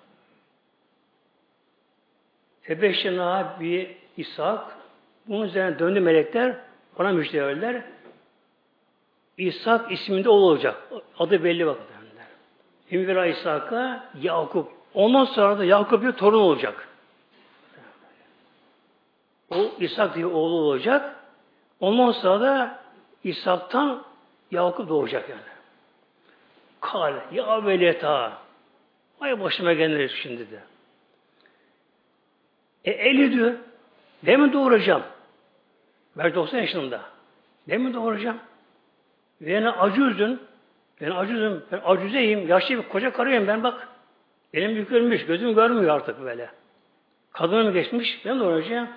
Tebeşşena bir İshak. Bunun üzerine döndü melekler. Ona müjde verdiler. İshak isminde oğlu olacak. Adı belli bakın. İmvira İshak'a Yakup. Ondan sonra da Yakup bir torun olacak. O İshak diye oğlu olacak. Ondan sonra da İshak'tan Yakup doğacak yani. Kal ya veleta. Ay başıma gelir şimdi de. E eli diyor. Ne mi doğuracağım? Ben 90 yaşında. Ne mi doğuracağım? Ve ne acüzdün. Ben acuzum. Ben acüzeyim. Yaşlı bir koca karıyım ben bak. Benim yüklenmiş. Gözüm görmüyor artık böyle. Kadınım geçmiş. Ben doğuracağım.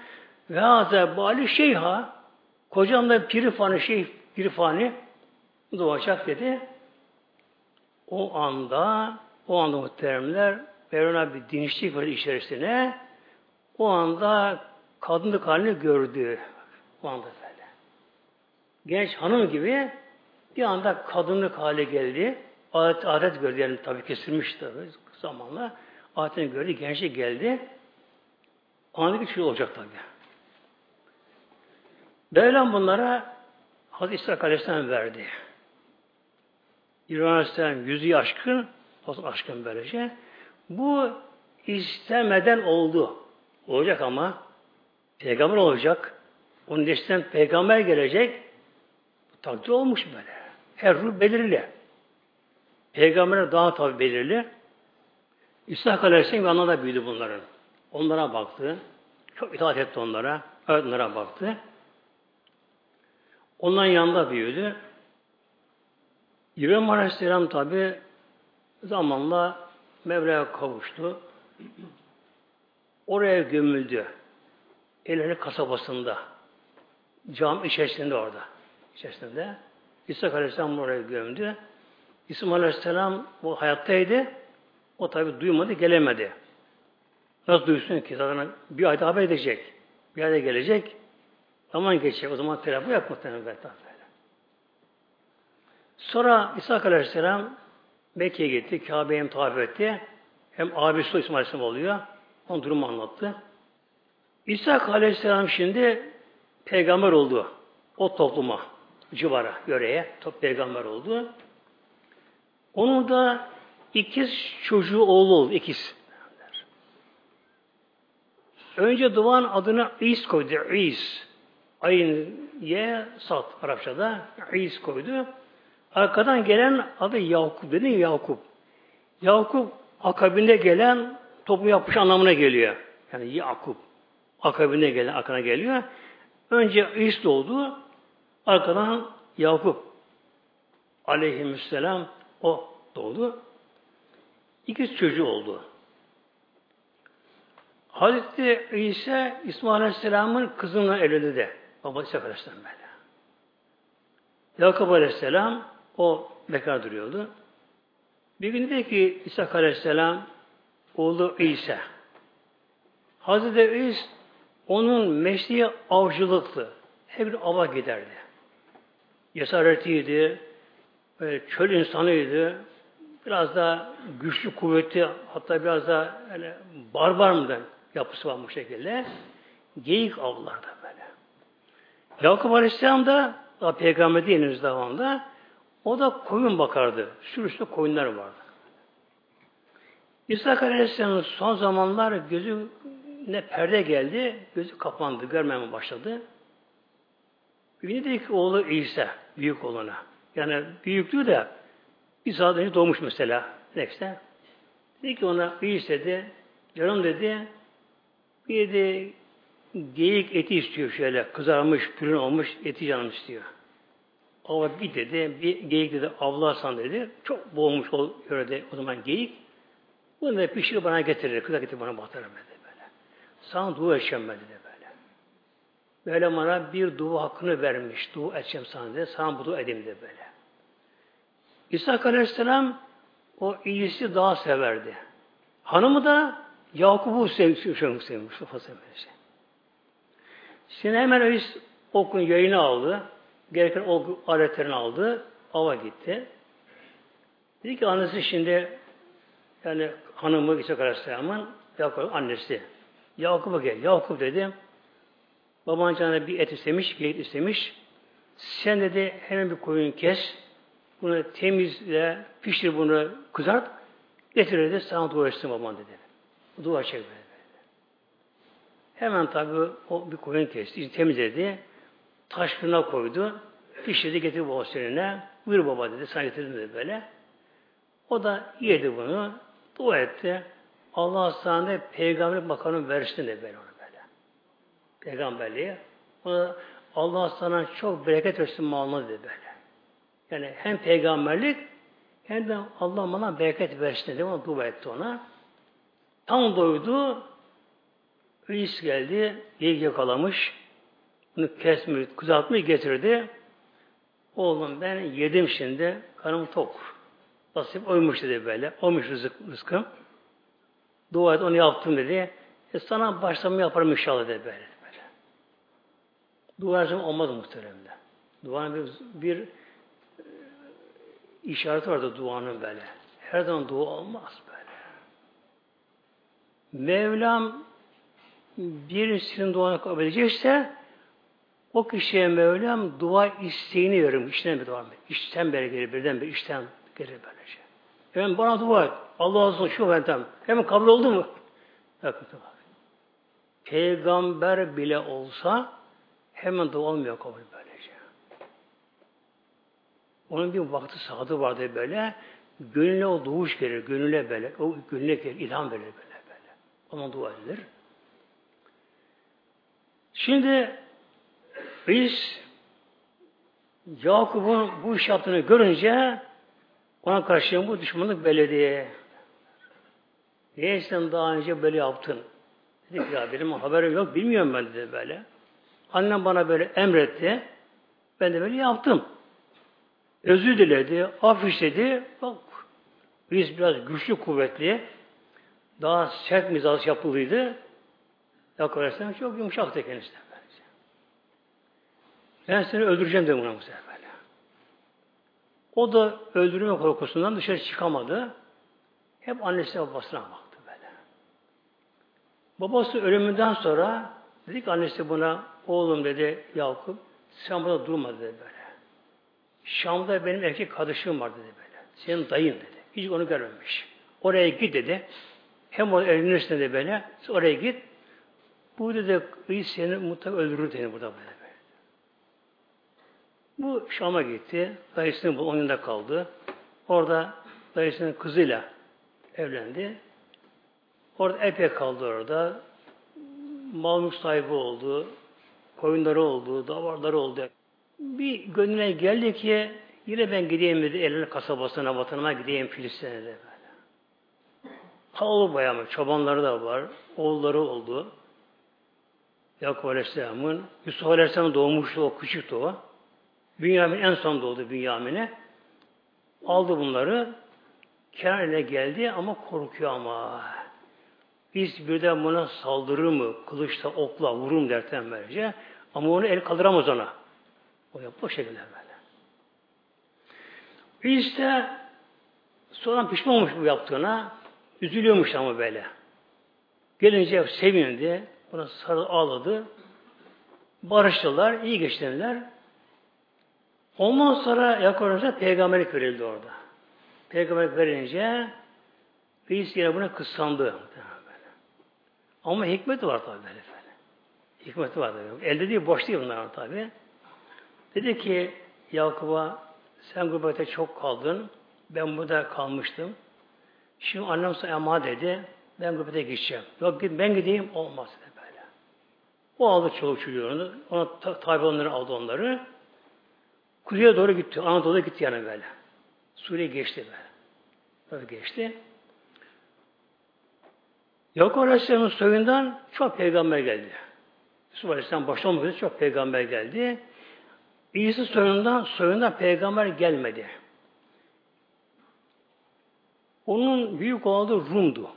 Ve haza bali şeyha kocam da pirifani şey pirifani doğacak dedi. O anda o anda muhteremler Mevlana bir dinçlik var içerisine o anda kadınlık halini gördü. O anda böyle. Genç hanım gibi bir anda kadınlık hale geldi. Adet, adet gördü. Yani tabi kesilmiş tabi zamanla. Adetini gördü. Gençlik geldi. Bir şey olacak tabi. Mevlam bunlara Hazreti İsa Aleyhisselam verdi. İbrahim Aleyhisselam yüzü aşkın, o aşkın böylece. Bu istemeden oldu. Olacak ama peygamber olacak. Onun içinden peygamber gelecek. Takdir olmuş böyle. Her ruh belirli. Peygamberler daha tabi belirli. İsa Aleyhisselam yanına da büyüdü bunların. Onlara baktı. Çok itaat etti onlara. Onlara baktı. Onların yanında büyüdü. İbrahim Aleyhisselam tabi zamanla Mevla'ya kavuştu. Oraya gömüldü. Elleri kasabasında. Cam içerisinde orada. İçerisinde. İsa Aleyhisselam oraya gömdü. İsmail Aleyhisselam o hayattaydı. O tabi duymadı, gelemedi. Nasıl duysun ki? Zaten bir ayda haber edecek. Bir ayda gelecek. Zaman geçecek. O zaman telafi yok muhtemelen. Sonra İsa Aleyhisselam Mekke'ye gitti. Kabe'ye hem tavaf etti. Hem abisi İsmail Aleyhisselam oluyor. Onun durumu anlattı. İsa Aleyhisselam şimdi peygamber oldu. O topluma, civara, yöreye top peygamber oldu. Onun da ikiz çocuğu oğlu oldu. ikiz. Önce doğan adına İs koydu. İs. Ayın ye sat Arapçada. İs koydu. Arkadan gelen adı Yakup dedi Yakup. Yakup akabinde gelen toplum yapmış anlamına geliyor. Yani Yakup. Akabinde gelen akına geliyor. Önce İs doğdu. Arkadan Yakup aleyhisselam o doğdu. İki çocuğu oldu. Hazreti İsa İsmail Aleyhisselam'ın kızına evlendi de. Baba İsa Aleyhisselam böyle. Yakup Aleyhisselam o bekar duruyordu. Bir gün dedi ki İsa Aleyhisselam oğlu İsa. Hazreti İsa onun mesleği avcılıktı. Hep bir ava giderdi. Cesaretiydi, böyle çöl insanıydı, biraz da güçlü, kuvvetli, hatta biraz da yani barbar mı yapısı var bu şekilde. Geyik avlardı böyle. Yakup Aleyhisselam da daha peygamber değil henüz devamında. O da koyun bakardı. Sürüsü koyunlar vardı. İsa Aleyhisselam'ın son zamanlar gözü ne perde geldi, gözü kapandı, görmeme başladı. Bir dedi ki oğlu İsa, büyük oğluna. Yani büyüklüğü de saat önce doğmuş mesela. Neyse. Dedi ki ona İsa dedi, canım dedi, bir de geyik eti istiyor şöyle, kızarmış, pürün olmuş eti canım istiyor. Ama bir dedi, bir geyik dedi, avlarsan dedi, çok boğulmuş ol, yörede o zaman geyik. Bunu da pişirip bana getirir, kıza getirir bana batırır dedi böyle. Sana dua edeceğim ben dedi böyle. Böyle bana bir dua hakkını vermiş, dua edeceğim sana dedi, sana bu dua edeyim dedi böyle. İsa Aleyhisselam o iyisi daha severdi. Hanımı da Yakup'u sevmiş, Mustafa sevmiş. Şimdi hemen öyle okun yayını aldı. Gereken ok aletlerini aldı. Ava gitti. Dedi ki annesi şimdi yani hanımı İsa Aleyhisselam'ın Yakup annesi. Yakup'a gel. Yakup dedi. Baban canına bir et istemiş, bir istemiş. Sen dedi hemen bir koyun kes. Bunu temizle, pişir bunu, kızart. Getir dedi, sana dua etsin baban dedi. Dua çek dedi. Hemen tabi o bir koyun kesti, temizledi. Taş koydu. Pişirdi, getirdi babasının önüne. Buyur baba dedi, sana getirdim dedi böyle. O da yedi bunu, dua etti. Allah sana peygamberlik makamını versin de böyle onu böyle. Peygamberliği. Ona Allah sana çok bereket versin malını dedi böyle. Yani hem peygamberlik hem de Allah bana bereket versin dedi. Ona dua etti ona. Tam doydu. Reis geldi. Yiyip yakalamış. Bunu kesmiş, kızartmış getirdi. Oğlum ben yedim şimdi. Karım tok. Nasip oymuş dedi böyle. Oymuş rızık, rızkım. Dua et onu yaptım dedi. E sana başlamı yaparım inşallah dedi böyle. böyle. Dua etsem olmaz muhteremde. Duanın bir, bir e, işareti vardı duanın böyle. Her zaman dua olmaz böyle. Mevlam birisinin duanı kabul edecekse o kişiye Mevlam dua isteğini verir. İçten bir dua. İçten beri gelir, birden bir içten gelir böylece. Hemen bana dua et. Allah olsun şu efendim. Hemen kabul oldu mu? Bakın Peygamber bile olsa hemen dua olmuyor kabul böylece. Onun bir vakti saati vardı böyle. Gönüle o doğuş gelir. Gönüle böyle. O gönüle gelir. ilham verir böyle böyle. Ona dua edilir. Şimdi biz Yakup'un bu iş yaptığını görünce ona karşı bu düşmanlık belediye. Niye sen daha önce böyle yaptın? Dedi ya benim haberim yok, bilmiyorum ben dedi böyle. Annem bana böyle emretti. Ben de böyle yaptım. Özür diledi, af istedi. Bak, biz biraz güçlü, kuvvetli, daha sert mizaj yapılıydı. Aleyhisselam çok yumuşaktı kendisi. Ben seni öldüreceğim dedim ona bu sefer. O da öldürme korkusundan dışarı çıkamadı. Hep annesi babasına baktı böyle. Babası ölümünden sonra dedi ki annesi buna oğlum dedi Yakup sen burada durma dedi böyle. Şam'da benim erkek kardeşim var dedi böyle. Senin dayın dedi. Hiç onu görmemiş. Oraya git dedi. Hem orada evlenirsin dedi böyle. Oraya git. Bu dedi seni mutlaka öldürür dedi burada böyle. Bu Şam'a gitti. Dayısının bu onun kaldı. Orada dayısının kızıyla evlendi. Orada epey kaldı orada. Mal sahibi oldu. Koyunları oldu. Davarları oldu. Bir gönlüne geldi ki yine ben gideyim dedi. Elini kasabasına, vatanıma gideyim Filistin'e de böyle. Kalabalık bayağı? Çobanları da var. Oğulları oldu. Yakup Aleyhisselam'ın Yusuf Aleyhisselam doğmuştu o küçüktü o. Bünyamin en son doğdu Bünyamin'e. Aldı bunları. Kenar geldi ama korkuyor ama. Biz birden buna saldırır mı? Kılıçla, okla, vurum derken böylece. Ama onu el kaldıramaz ona. O yaptı o şekilde böyle. İşte sonra pişman olmuş bu yaptığına. Üzülüyormuş ama böyle. Gelince sevindi. Buna sarı ağladı. Barıştılar, iyi geçtiler. Ondan sonra Yakup peygamberlik verildi orada. Peygamberlik verince reis yine buna kıskandı. Ama hikmeti var tabi böyle. Hikmeti var tabi. Elde değil, boş değil bunlar tabi. Dedi ki Yakup'a sen gurbete çok kaldın. Ben burada kalmıştım. Şimdi annem sana ema dedi. Ben gurbete gideceğim. Yok ben gideyim olmaz dedi böyle. O aldı çoluk çocuğunu. Ona tabi onları aldı onları. Kuzeye doğru gitti. Anadolu'ya gitti yani böyle. Suriye geçti böyle. Tabii geçti. Yakup Aleyhisselam'ın soyundan çok peygamber geldi. Yusuf Aleyhisselam başta olmak çok peygamber geldi. İsa soyundan, soyundan peygamber gelmedi. Onun büyük oğlu Rum'du.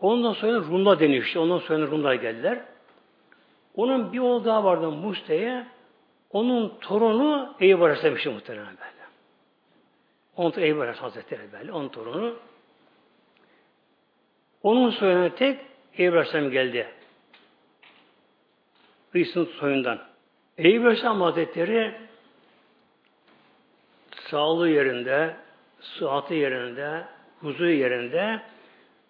Ondan sonra Rumlar deniyor işte. Ondan sonra Rumlar geldiler. Onun bir oğlu daha vardı Muste'ye. Onun torunu Eyüp Aleyhisselam'ı muhtemelen böyle. Onun Eyüp Aleyhisselam Hazretleri. Onun torunu. Onun soyuna tek Eyüp Aleyhisselam geldi. İsa'nın soyundan. Eyüp Aleyhisselam Hazretleri sağlığı yerinde, sıhhati yerinde, huzuru yerinde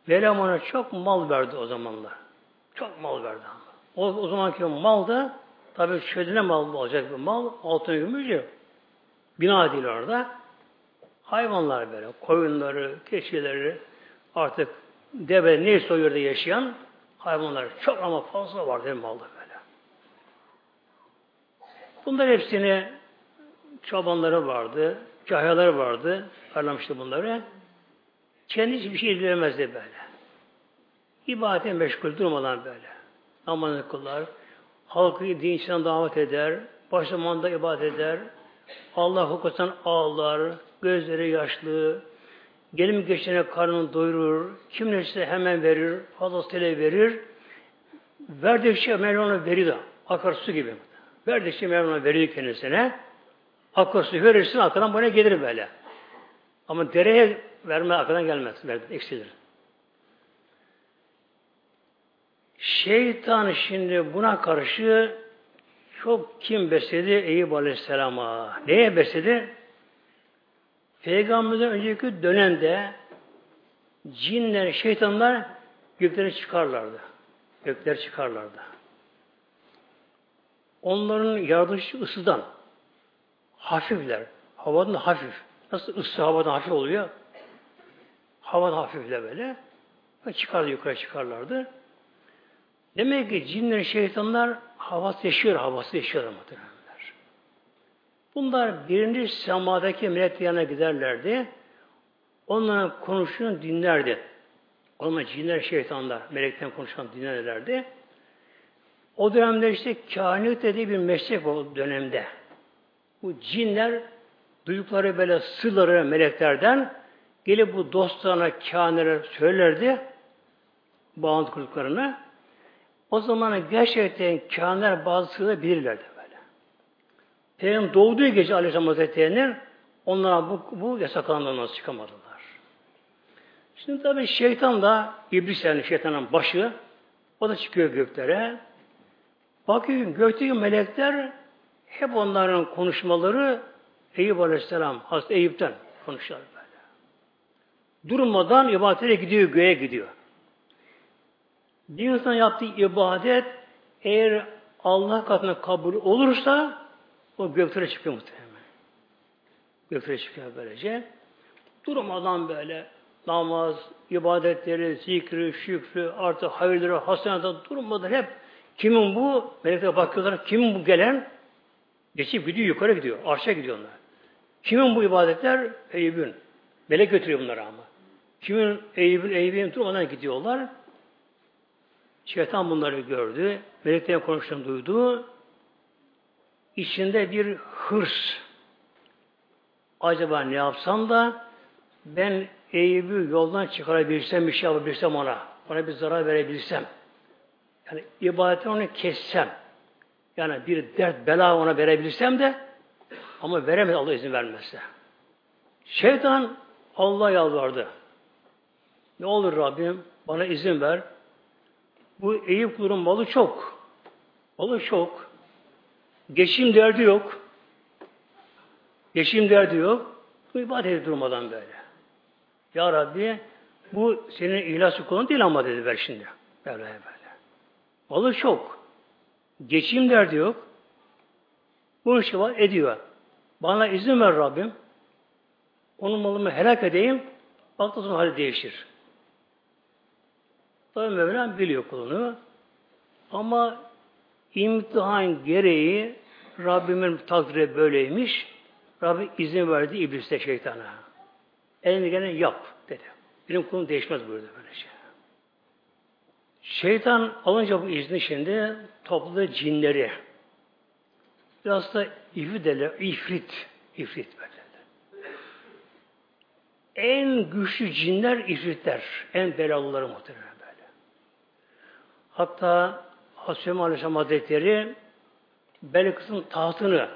Mevlam ona çok mal verdi o zamanlar. Çok mal verdi ama. O, o zamanki mal da tabi çölüne mal olacak bir mal. Altın gümüş Bina değil orada. Hayvanlar böyle. Koyunları, keçileri artık deve neyse o yerde yaşayan hayvanlar çok ama fazla vardı malda böyle. Bunlar hepsini çobanları vardı, kahyaları vardı. Parlamıştı bunları. Kendi hiçbir şey ilgilenmezdi böyle. İbadete meşgul durmadan böyle. Namazını kılar, halkı din içinden davet eder, başlamanda ibadet eder, Allah hukukundan ağlar, gözleri yaşlı, gelim geçene karnını doyurur, kim neyse hemen verir, fazlasıyla verir, verdikçe Mevlana verir de, akarsu gibi. Verdikçe Mevlana verir kendisine, akarsu verirsin, arkadan bana gelir böyle. Ama dereye verme arkadan gelmez, eksilir. Şeytan şimdi buna karşı çok kim besledi Eyüp Aleyhisselam'a? Neye besledi? Peygamberden önceki dönemde cinler, şeytanlar göklere çıkarlardı. Gökler çıkarlardı. Onların yardımcısı ısıdan. Hafifler. Havadan da hafif. Nasıl ısı havadan hafif oluyor? Havadan hafifle böyle. Çıkardı yukarı çıkarlardı. Demek ki cinler, şeytanlar havası yaşıyor, havası yaşıyor muhtemelenler. Bunlar birinci semadaki melek yanına giderlerdi. Onların konuştuğunu dinlerdi. Onlar cinler, şeytanlar, melekten konuşan dinlerlerdi. O dönemde işte kahinlik dediği bir meslek o dönemde. Bu cinler duydukları böyle sırları meleklerden gelip bu dostlarına, kahinlere söylerdi bağlantı kurduklarını. O zaman gerçekten kâhınlar bazı sırları bilirlerdi böyle. Peygamber doğduğu gece Aleyhisselam Hazretleri'nin onlara bu, bu yasaklarından nasıl çıkamadılar. Şimdi tabi şeytan da iblis yani şeytanın başı o da çıkıyor göklere. Bakıyor gökteki melekler hep onların konuşmaları Eyüp Aleyhisselam, Hazreti Eyüp'ten konuşuyorlar böyle. Durmadan ibadete gidiyor, göğe gidiyor. Bir insan yaptığı ibadet eğer Allah katına kabul olursa o göklere çıkıyor muhtemelen. Göklere çıkıyor böylece. Durmadan böyle namaz, ibadetleri, zikri, şükrü, artı hayırları, hasenata durmadan hep kimin bu? Melekler bakıyorlar. Kimin bu gelen? Geçip gidiyor, yukarı gidiyor. Arşa gidiyor onlar. Kimin bu ibadetler? Eyüp'ün. Melek götürüyor bunları ama. Kimin Eyüp'ün, Eyüp'ün durmadan gidiyorlar. Şeytan bunları gördü. Meleklerin konuştuğunu duydu. İçinde bir hırs. Acaba ne yapsam da ben Eyüp'ü yoldan çıkarabilsem, bir şey yapabilsem ona. Ona bir zarar verebilsem. Yani ibadeti onu kessem. Yani bir dert, bela ona verebilsem de ama veremez Allah izin vermezse. Şeytan Allah yalvardı. Ne olur Rabbim bana izin ver. Bu Eyüp kulun malı çok. Malı çok. Geçim derdi yok. Geçim derdi yok. Bu ibadet durmadan böyle. Ya Rabbi bu senin ihlas kulun değil ama dedi ver şimdi. Böyle böyle. Malı çok. Geçim derdi yok. Bu işi var ediyor. Bana izin ver Rabbim. Onun malımı helak edeyim. Sonra hali değişir. Tabi Mevlam biliyor kulunu. Ama imtihan gereği Rabbimin takdiri böyleymiş. Rabbi izin verdi ibliste şeytana. Elini gene yap dedi. Benim kulum değişmez buyurdu böyle şey. Şeytan alınca bu izni şimdi topladı cinleri. Biraz da ifrit derler. Böyle. En güçlü cinler ifritler. En belalıları muhtemelen. Hatta Hasbem Aleyhisselam Hazretleri Belkıs'ın tahtını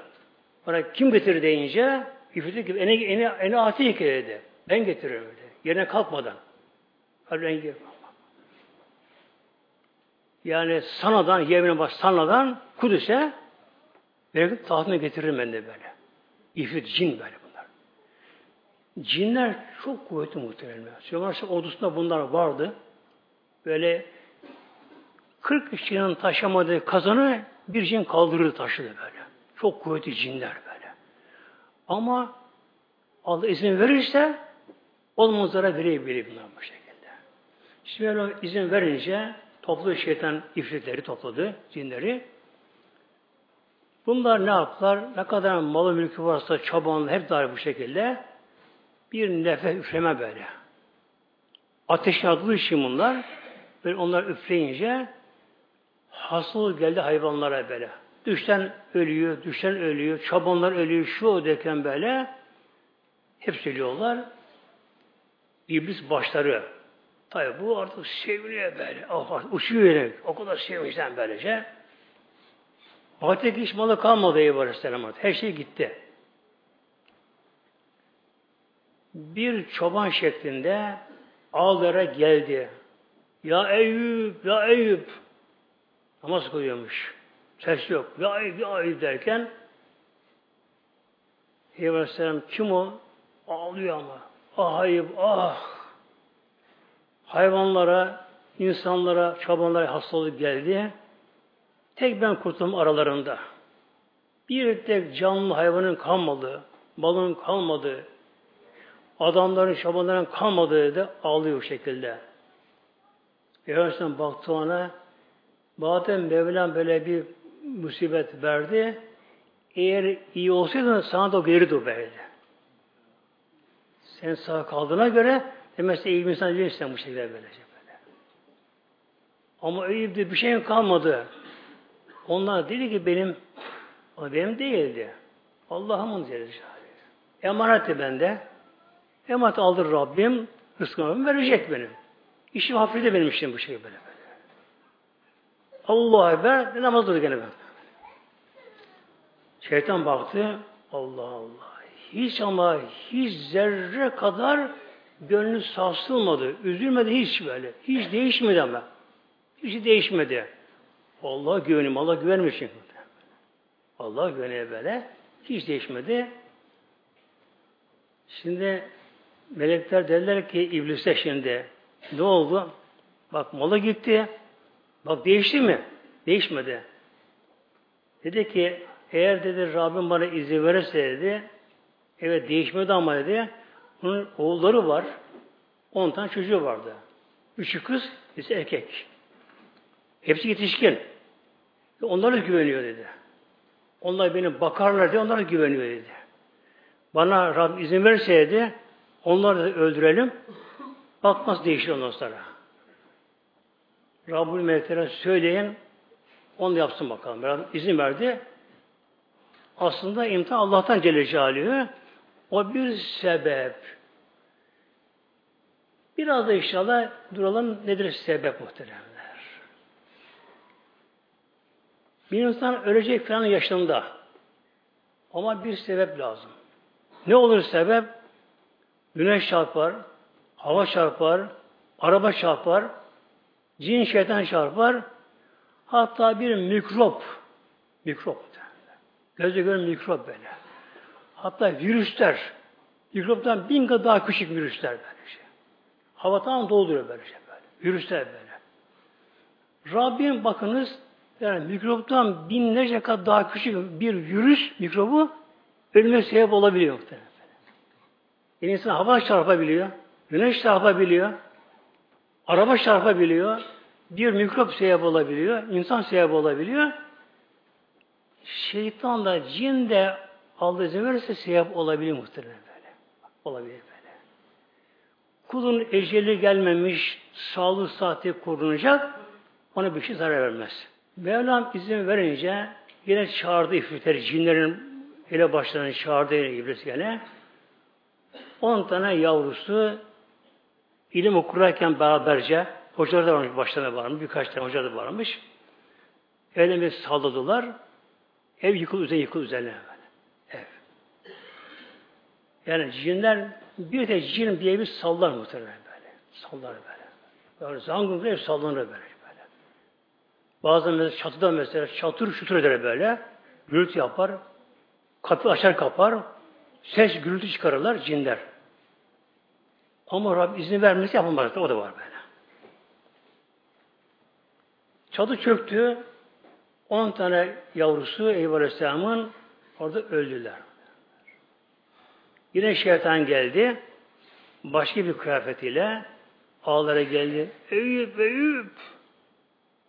bana kim getirir deyince İfrit gibi eni, eni, eni ati dedi. Ben getiririm dedi. Yerine kalkmadan. Rengi yani sanadan, Yemen'e baş sanadan Kudüs'e Belki tahtına getiririm ben de böyle. İfrit, cin böyle bunlar. Cinler çok kuvvetli muhtemelen. Süleyman ordusunda bunlar vardı. Böyle 40 kişinin taşımadığı kazanı bir cin kaldırır taşıdı böyle. Çok kuvvetli cinler böyle. Ama Allah izin verirse olmazlara verebilir bunlar bu şekilde. Şimdi böyle izin verince toplu şeytan ifritleri topladı, cinleri. Bunlar ne yaptılar? Ne kadar malı mülkü varsa çabanlı hep dair bu şekilde bir nefes üfleme böyle. Ateş attığı için bunlar böyle onlar üfleyince hastalık geldi hayvanlara böyle. Düşten ölüyor, düşten ölüyor, çabanlar ölüyor, şu derken böyle hep söylüyorlar. İblis başları. Tabi bu artık seviliyor böyle. Oh, uçuyor yani. O kadar sevmişten böylece. Artık hiç malı kalmadı Eyüp Aleyhisselam Her şey gitti. Bir çoban şeklinde ağlara geldi. Ya Eyüp, ya Eyüp. Namaz kılıyormuş. Ses yok. Ya Eyüp, ya Eyüp derken Eyüp Aleyhisselam kim o? Ağlıyor ama. Ah Eyüp, ah. Hayvanlara, insanlara, çobanlara hastalık geldi. Tek ben kurtuldum aralarında. Bir tek canlı hayvanın kalmadı, balın kalmadı, adamların, şabanların kalmadığı da ağlıyor o şekilde. Peygamber baktı ona, bazen Mevlam böyle bir musibet verdi, eğer iyi olsaydın sana da dur verdi. Sen sağ kaldığına göre demek iyi bir insan değilsin bu şekilde böyle. Ama Eyüp'te bir şey kalmadı. Onlar dedi ki benim o benim değildi. Allah'ımın dedi. Emanetti bende. Emanet aldır Rabbim. Rızkımı verecek benim. İşim hafifte benim işim bu şey böyle böyle. Allah'a Ekber namaz durdu gene ben. Şeytan baktı. Allah Allah. Hiç ama hiç zerre kadar gönlü sarsılmadı. Üzülmedi hiç böyle. Hiç değişmedi ama. Hiç değişmedi. Allah güvenim, Allah güvenmiş çünkü. Allah güveniyor böyle. Hiç değişmedi. Şimdi melekler derler ki iblise şimdi ne oldu? Bak malı gitti. Bak değişti mi? Değişmedi. Dedi ki eğer dedi Rabbim bana izin verirse dedi evet değişmedi ama dedi onun oğulları var. On tane çocuğu vardı. Üçü kız, birisi erkek. Hepsi yetişkin. Onlara güveniyor dedi. Onlar beni bakarlar diye onlara güveniyor dedi. Bana Rabbim izin verseydi onları da öldürelim. Bakmaz değişir ondan sonra. Rabbül Meleklere söyleyin onu da yapsın bakalım. Rabbim izin verdi. Aslında imtihan Allah'tan Celle Celaluhu. O bir sebep. Biraz da inşallah duralım nedir sebep muhterem. Bir insan ölecek falan yaşında. Ama bir sebep lazım. Ne olur sebep? Güneş çarpar, hava çarpar, araba çarpar, cin şeytan çarpar, hatta bir mikrop, mikrop gözle gören mikrop böyle. Hatta virüsler, mikroptan bin kat daha küçük virüsler böyle şey. Havadan dolduruyor böyle şey böyle. Virüsler böyle. Rabbim bakınız yani mikroptan binlerce kat daha küçük bir virüs mikrobu ölüme sebep olabiliyor muhtemelen. Yani insan hava çarpabiliyor, güneş çarpabiliyor, araba çarpabiliyor, bir mikrop sebep olabiliyor, insan sebep olabiliyor. Şeytan da, cin de Allah izin verirse sebep olabilir muhtemelen böyle. Olabilir böyle. Kulun eceli gelmemiş, sağlık saati korunacak, ona bir şey zarar vermez. Mevlam izin verince yine çağırdı ifritleri, cinlerin ele başlarını çağırdı iblis gene. On tane yavrusu ilim okurlarken beraberce hocalar da varmış, başlarına varmış, birkaç tane hoca da varmış. Evlerine salladılar. Ev yıkıldı, üzerine yıkıldı üzerine. Ev. Yani cinler bir de cin diye bir sallar muhtemelen böyle. Sallar böyle. Yani zangır ev sallanır böyle. böyle. Bazen mesela çatıda mesela çatır şutur eder böyle. Gürültü yapar. Kapı açar kapar. Ses gürültü çıkarırlar cinler. Ama Rab izin vermesi yapamaz. O da var böyle. Çadı çöktü. On tane yavrusu Eyüp Aleyhisselam'ın orada öldüler. Yine şeytan geldi. Başka bir kıyafetiyle ağlara geldi. Eyüp, Eyüp!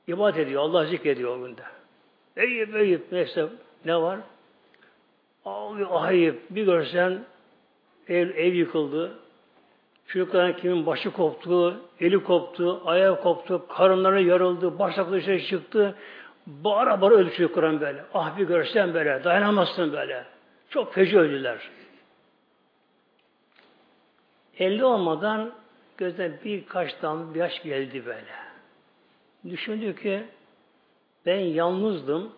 İbadet ediyor. Allah zikrediyor o günde. Eyüp, Eyüp! Neyse ne var? Ağlıyor, ahayıp. Bir görsen ev, ev yıkıldı. Çocukların kimin başı koptu, eli koptu, ayağı koptu, karınları yarıldı, başlıklı dışarı çıktı. Bağıra bağıra öldü çocukların böyle. Ah bir görsen böyle, dayanamazsın böyle. Çok feci öldüler. Elli olmadan gözden birkaç damla bir yaş geldi böyle. Düşündü ki ben yalnızdım.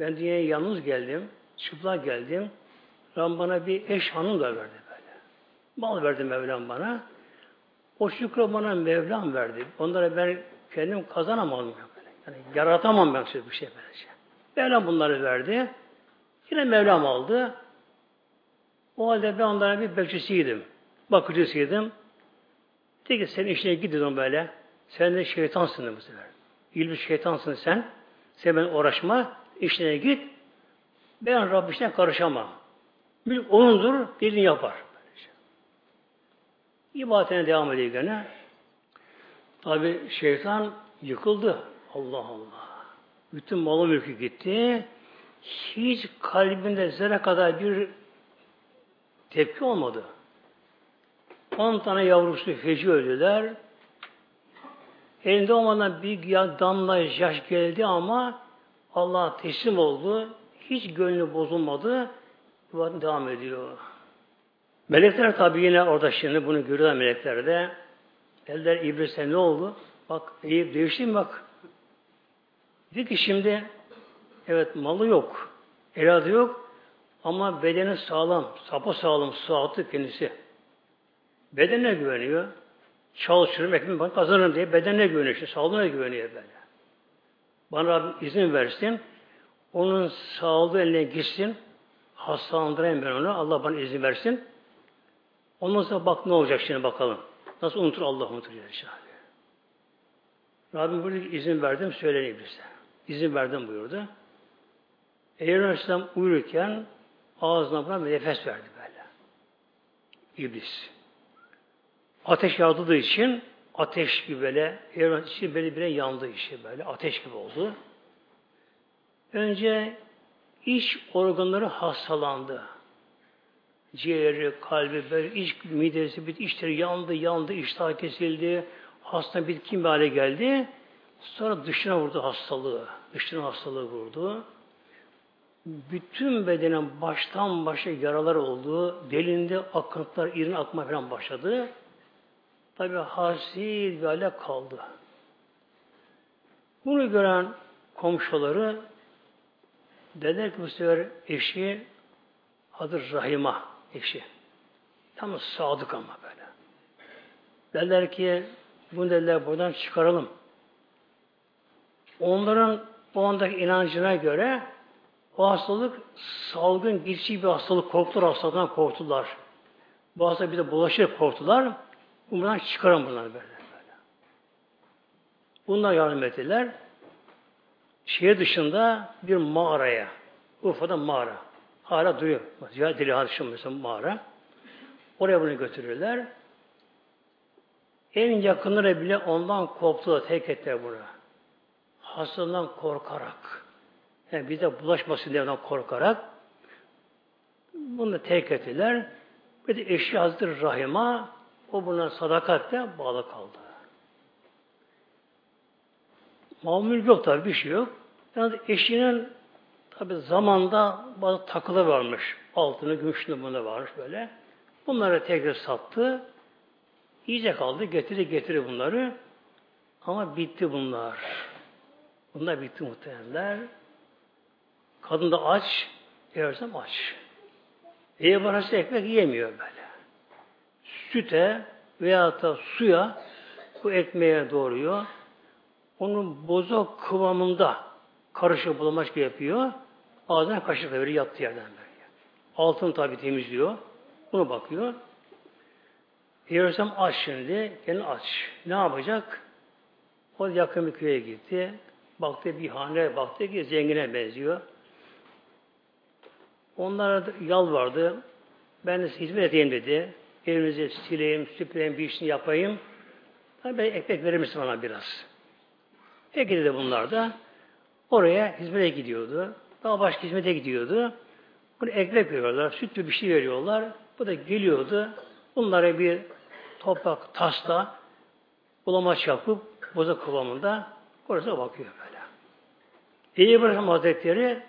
Ben dünyaya yalnız geldim. Çıplak geldim. Ram bana bir eş hanım da verdi. Mal verdi Mevlam bana. O şükrü bana Mevlam verdi. Onlara ben kendim kazanamadım. Böyle. Yani yaratamam ben size bir şey böylece. Mevlam bunları verdi. Yine Mevlam aldı. O halde ben onlara bir bekçisiydim. Bakıcısıydım. Dedi ki senin işine gidiyorum böyle. Sen de şeytansın bu sefer. İlmi şeytansın sen. Sen ben uğraşma. işine git. Ben Rabbim işine karışamam. Mülk onundur, dilini yapar. İbadetine devam ediyor gene. Tabi şeytan yıkıldı. Allah Allah. Bütün malı mülkü gitti. Hiç kalbinde zerre kadar bir tepki olmadı. On tane yavrusu feci öldüler. Elinde olmadan bir damla yaş geldi ama Allah teslim oldu. Hiç gönlü bozulmadı. Devam ediyor. Melekler tabi yine orada şimdi bunu görüyorlar melekler de. Eller İblis'e ne oldu? Bak Eyüp değişti mi bak? Dedi ki şimdi evet malı yok. Eladı yok. Ama bedeni sağlam. Sapa sağlam. Sıhhatli kendisi. Bedene güveniyor. Çalışırım, ekmeğimi ben kazanırım diye bedenine güveniyor. İşte, sağlığına güveniyor böyle. Bana Rabbim izin versin. Onun sağlığı eline gitsin. Hastalandırayım ben onu. Allah bana izin versin. Ondan sonra bak ne olacak şimdi bakalım. Nasıl unutur Allah unutur inşallah. Rabbim burada izin verdim söyleyin iblise. İzin verdim buyurdu. Eğer Aleyhisselam uyurken ağzına buna bir nefes verdi böyle. İblis. Ateş yağdığı için ateş gibi böyle, evren içi böyle bile yandı işi böyle, ateş gibi oldu. Önce iç organları hastalandı. Ciğeri, kalbi, böyle iç midesi, bir içleri yandı, yandı, iştah kesildi, hasta bitkin bir hale geldi. Sonra dışına vurdu hastalığı. Dışına hastalığı vurdu. Bütün bedenen baştan başa yaralar oldu. Delinde akıntılar, irin akma falan başladı. Tabi hasil bir hale kaldı. Bunu gören komşuları dediler ki bu sefer eşi adı Rahima eşi. Tam sadık ama böyle. Dediler ki bunu dediler buradan çıkaralım. Onların o andaki inancına göre o hastalık salgın geçici bir hastalık korktular hastalıktan korktular. Bu hastalık bir de bulaşır korktular. Bundan çıkarın bunları böyle. böyle. Bunlar yardım ettiler. Şehir dışında bir mağaraya. Urfa'da mağara. Hala duruyor. Ziyaret dili mesela mağara. Oraya bunu götürürler. En yakınları bile ondan koptu, tek ettiler bunu. Hastalığından korkarak. Yani bize bulaşmasın diye ondan korkarak bunu da terk ettiler. Bir de eşi Hazreti Rahim'a o buna sadakatle bağlı kaldı. Mamül yok tabi bir şey yok. Yani eşinin tabi zamanda bazı takılı varmış. Altını, gümüşünü bunda varmış böyle. Bunları tekrar sattı. İyice kaldı. Getiri getiri bunları. Ama bitti bunlar. Bunlar bitti muhtemelenler. Kadın da aç, yersem aç. Eğer varası ekmek yiyemiyor böyle. Süte veya da suya bu ekmeğe doğruyor. Onun bozok kıvamında karışık bulamaç yapıyor. Ağzına kaşıkla veriyor yattığı yerden böyle. Altın tabi temizliyor. Buna bakıyor. Yersem aç şimdi. Kendini aç. Ne yapacak? O yakın bir köye gitti. Baktı bir hane, baktı ki zengine benziyor. Onlara yalvardı. Ben de hizmet edeyim dedi. Evinizi sileyim, süpüreyim, bir işini yapayım. Tabi ekmek verir misin bana biraz? Peki dedi bunlar da. Oraya hizmete gidiyordu. Daha başka hizmete gidiyordu. Bunu ekmek veriyorlar, sütlü bir şey veriyorlar. Bu da geliyordu. Bunlara bir toprak tasla bulamaç yapıp boza kıvamında orası bakıyor böyle. İyi İbrahim Hazretleri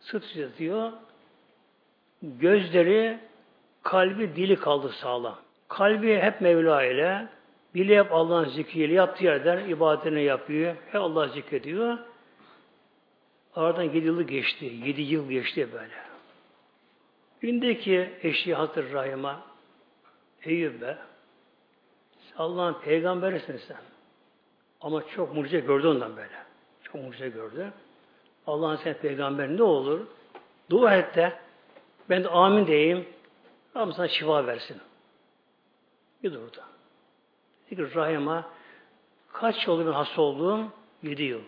sırt diyor. Gözleri, kalbi, dili kaldı sağlam. Kalbi hep Mevla ile, dili hep Allah'ın zikriyle yaptığı yerden ibadetini yapıyor. Hep Allah zikrediyor. Aradan yedi yıl geçti. Yedi yıl geçti böyle. Gündeki eşi Hazreti Rahim'a Eyüp be Allah'ın peygamberisin sen. Ama çok mucize gördü ondan böyle. Çok mucize gördü. Allah'ın sen peygamber ne olur? Dua et de ben de amin diyeyim. Ama sana şifa versin. Bir durdu. Dedi ki Rahim'a kaç yıl ben hasta olduğum? Yedi yıl.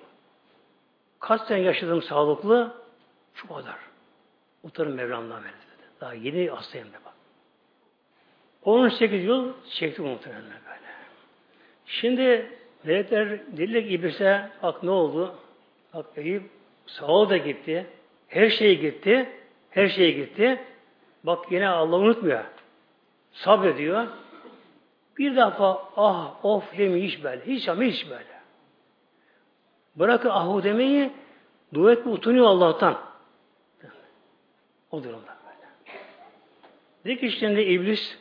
Kaç sene yaşadım sağlıklı? Şu kadar. Utanın Mevlam'dan verdi. Daha yeni hastayım da bak. 18 yıl çekti muhtemelen böyle. Şimdi melekler dediler ki İblis'e bak ne oldu? Bak Eyüp sağlığı da gitti. Her şey gitti. Her şey gitti. Bak yine Allah unutmuyor. Sabrediyor. Bir defa ah of demiyor hiç böyle. Hiç ama hiç böyle. Bırakın ahu demeyi dua etme utanıyor Allah'tan. O durumda böyle. Dedi ki işte iblis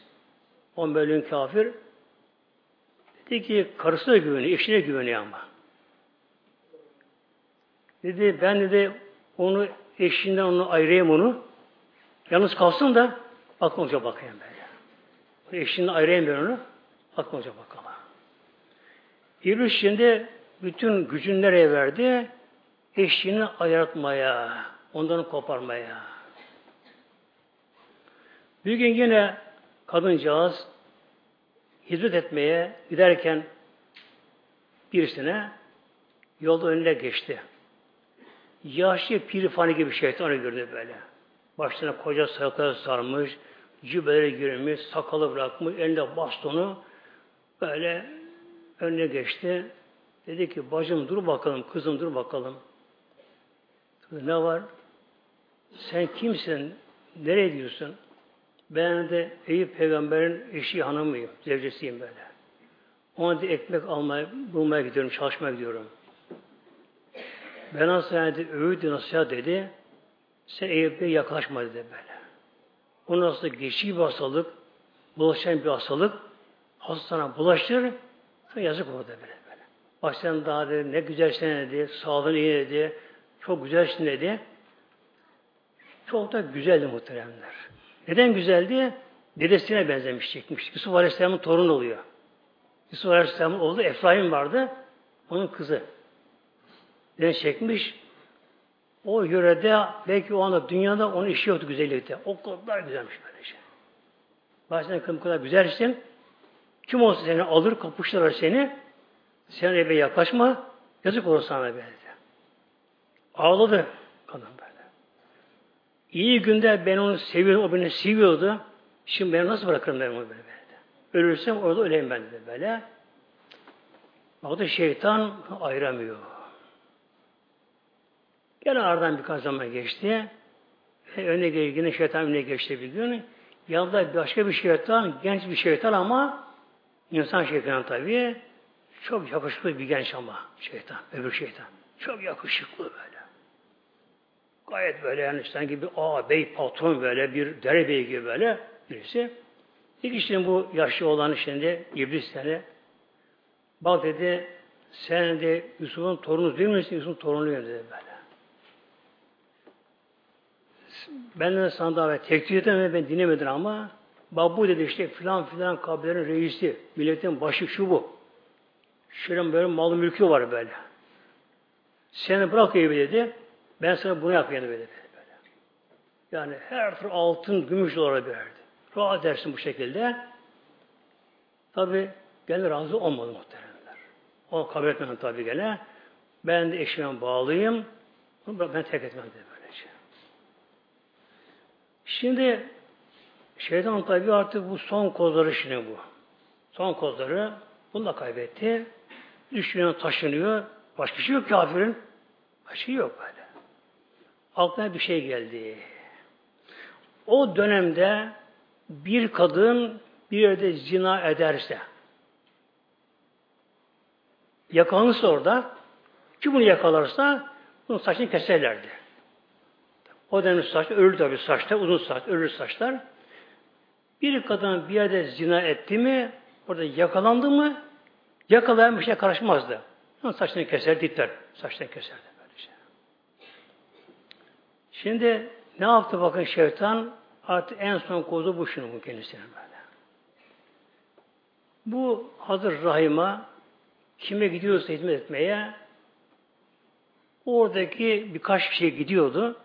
on bölüm kafir dedi ki karısına güveniyor, eşine güveniyor ama. Dedi ben dedi onu eşinden onu ayırayım onu. Yalnız kalsın da aklımca bakayım böyle. Eşinden ayırayım ben onu. Aklımca bakalım. İblis şimdi bütün gücünü nereye verdi? Eşini ayartmaya, ondan koparmaya. Bir gün yine kadıncağız hizmet etmeye giderken birisine yolda önüne geçti. Yaşlı pirifani gibi şeytanı gördü böyle. Başına koca sakal sarmış, cübbeleri girmiş, sakalı bırakmış, elinde bastonu böyle önüne geçti. Dedi ki bacım dur bakalım, kızım dur bakalım. Ne var? Sen kimsin? Nereye gidiyorsun? Ben de Eyüp peygamberin eşi hanımıyım, zevcesiyim böyle. Ona da ekmek almaya, bulmaya gidiyorum, çalışmaya gidiyorum. Ben aslında dedi, öğüt nasihat dedi. Sen Eyüp'e yaklaşma dedi böyle. O nasıl geçici bir hastalık, bulaşan bir hastalık, hastana bulaştırır, yazık dedi böyle. Bak sen daha dedi, ne güzelsin dedi, sağlığın iyi dedi, çok güzelsin dedi. Çok da güzeldi muhteremler. Neden güzeldi? Dedesine benzemiş çekmiş. Yusuf Aleyhisselam'ın torun oluyor. Yusuf Aleyhisselam'ın oğlu Efraim vardı. Onun kızı. Deden çekmiş. O yörede belki o anda dünyada onun işi yoktu güzellikte. O kadar güzelmiş böyle şey. Bu kadar güzelsin. Kim olsa seni alır, kapıştırır seni. Sen eve yaklaşma. Yazık olur sana böyle. Ağladı kadın böyle. İyi günde ben onu seviyorum, o beni seviyordu. Şimdi beni nasıl bırakırım ben onu böyle böyle. Ölürsem orada öleyim ben de böyle. Bakın şeytan ayıramıyor. Gene aradan birkaç zaman geçti. E, öne yine şeytan önüne geçti bir gün. Yanında başka bir şeytan, genç bir şeytan ama insan şeytan tabii. Çok yakışıklı bir genç ama şeytan, öbür şeytan. Çok yakışıklı böyle. Gayet böyle yani sanki bir ağabey, patron böyle, bir derebey gibi böyle birisi. İlk işte bu yaşlı olan şimdi iblis seni bak dedi sen de Yusuf'un torunu değil misin? Yusuf'un torunuyum dedi böyle. Ben de sana davet teklif ettim ben dinlemedin ama bak bu dedi işte filan filan kabilerin reisi, milletin başı şu bu. Şöyle böyle malı mülkü var böyle. Seni bırak evi dedi. Ben sana bunu yapayım dedi. Böyle. Yani her tür altın, gümüş olarak verdi. Rahat edersin bu şekilde. Tabi gene razı olmadı muhteremler. O kabul etmem tabi gene. Ben de eşime bağlıyım. Bunu ben tek etmem dedi böylece. Şimdi şeytan tabi artık bu son kozları şimdi bu. Son kozları bunu da kaybetti. Düşünüyor, taşınıyor. Başka şey yok kafirin. Başka şey yok böyle. Aklına bir şey geldi. O dönemde bir kadın bir yerde zina ederse yakalanırsa orada kim bunu yakalarsa bunun saçını keserlerdi. O dönem saç ölür tabi saçta uzun saç ölür saçlar. Bir kadın bir yerde zina etti mi orada yakalandı mı yakalayan bir şey karışmazdı. Saçını keser dipler. Saçını keserdi. Böylece. Şimdi ne yaptı bakın şeytan? Artık en son kozu bu şunu bu kendisine böyle. Bu hazır rahima kime gidiyorsa hizmet etmeye oradaki birkaç kişi gidiyordu.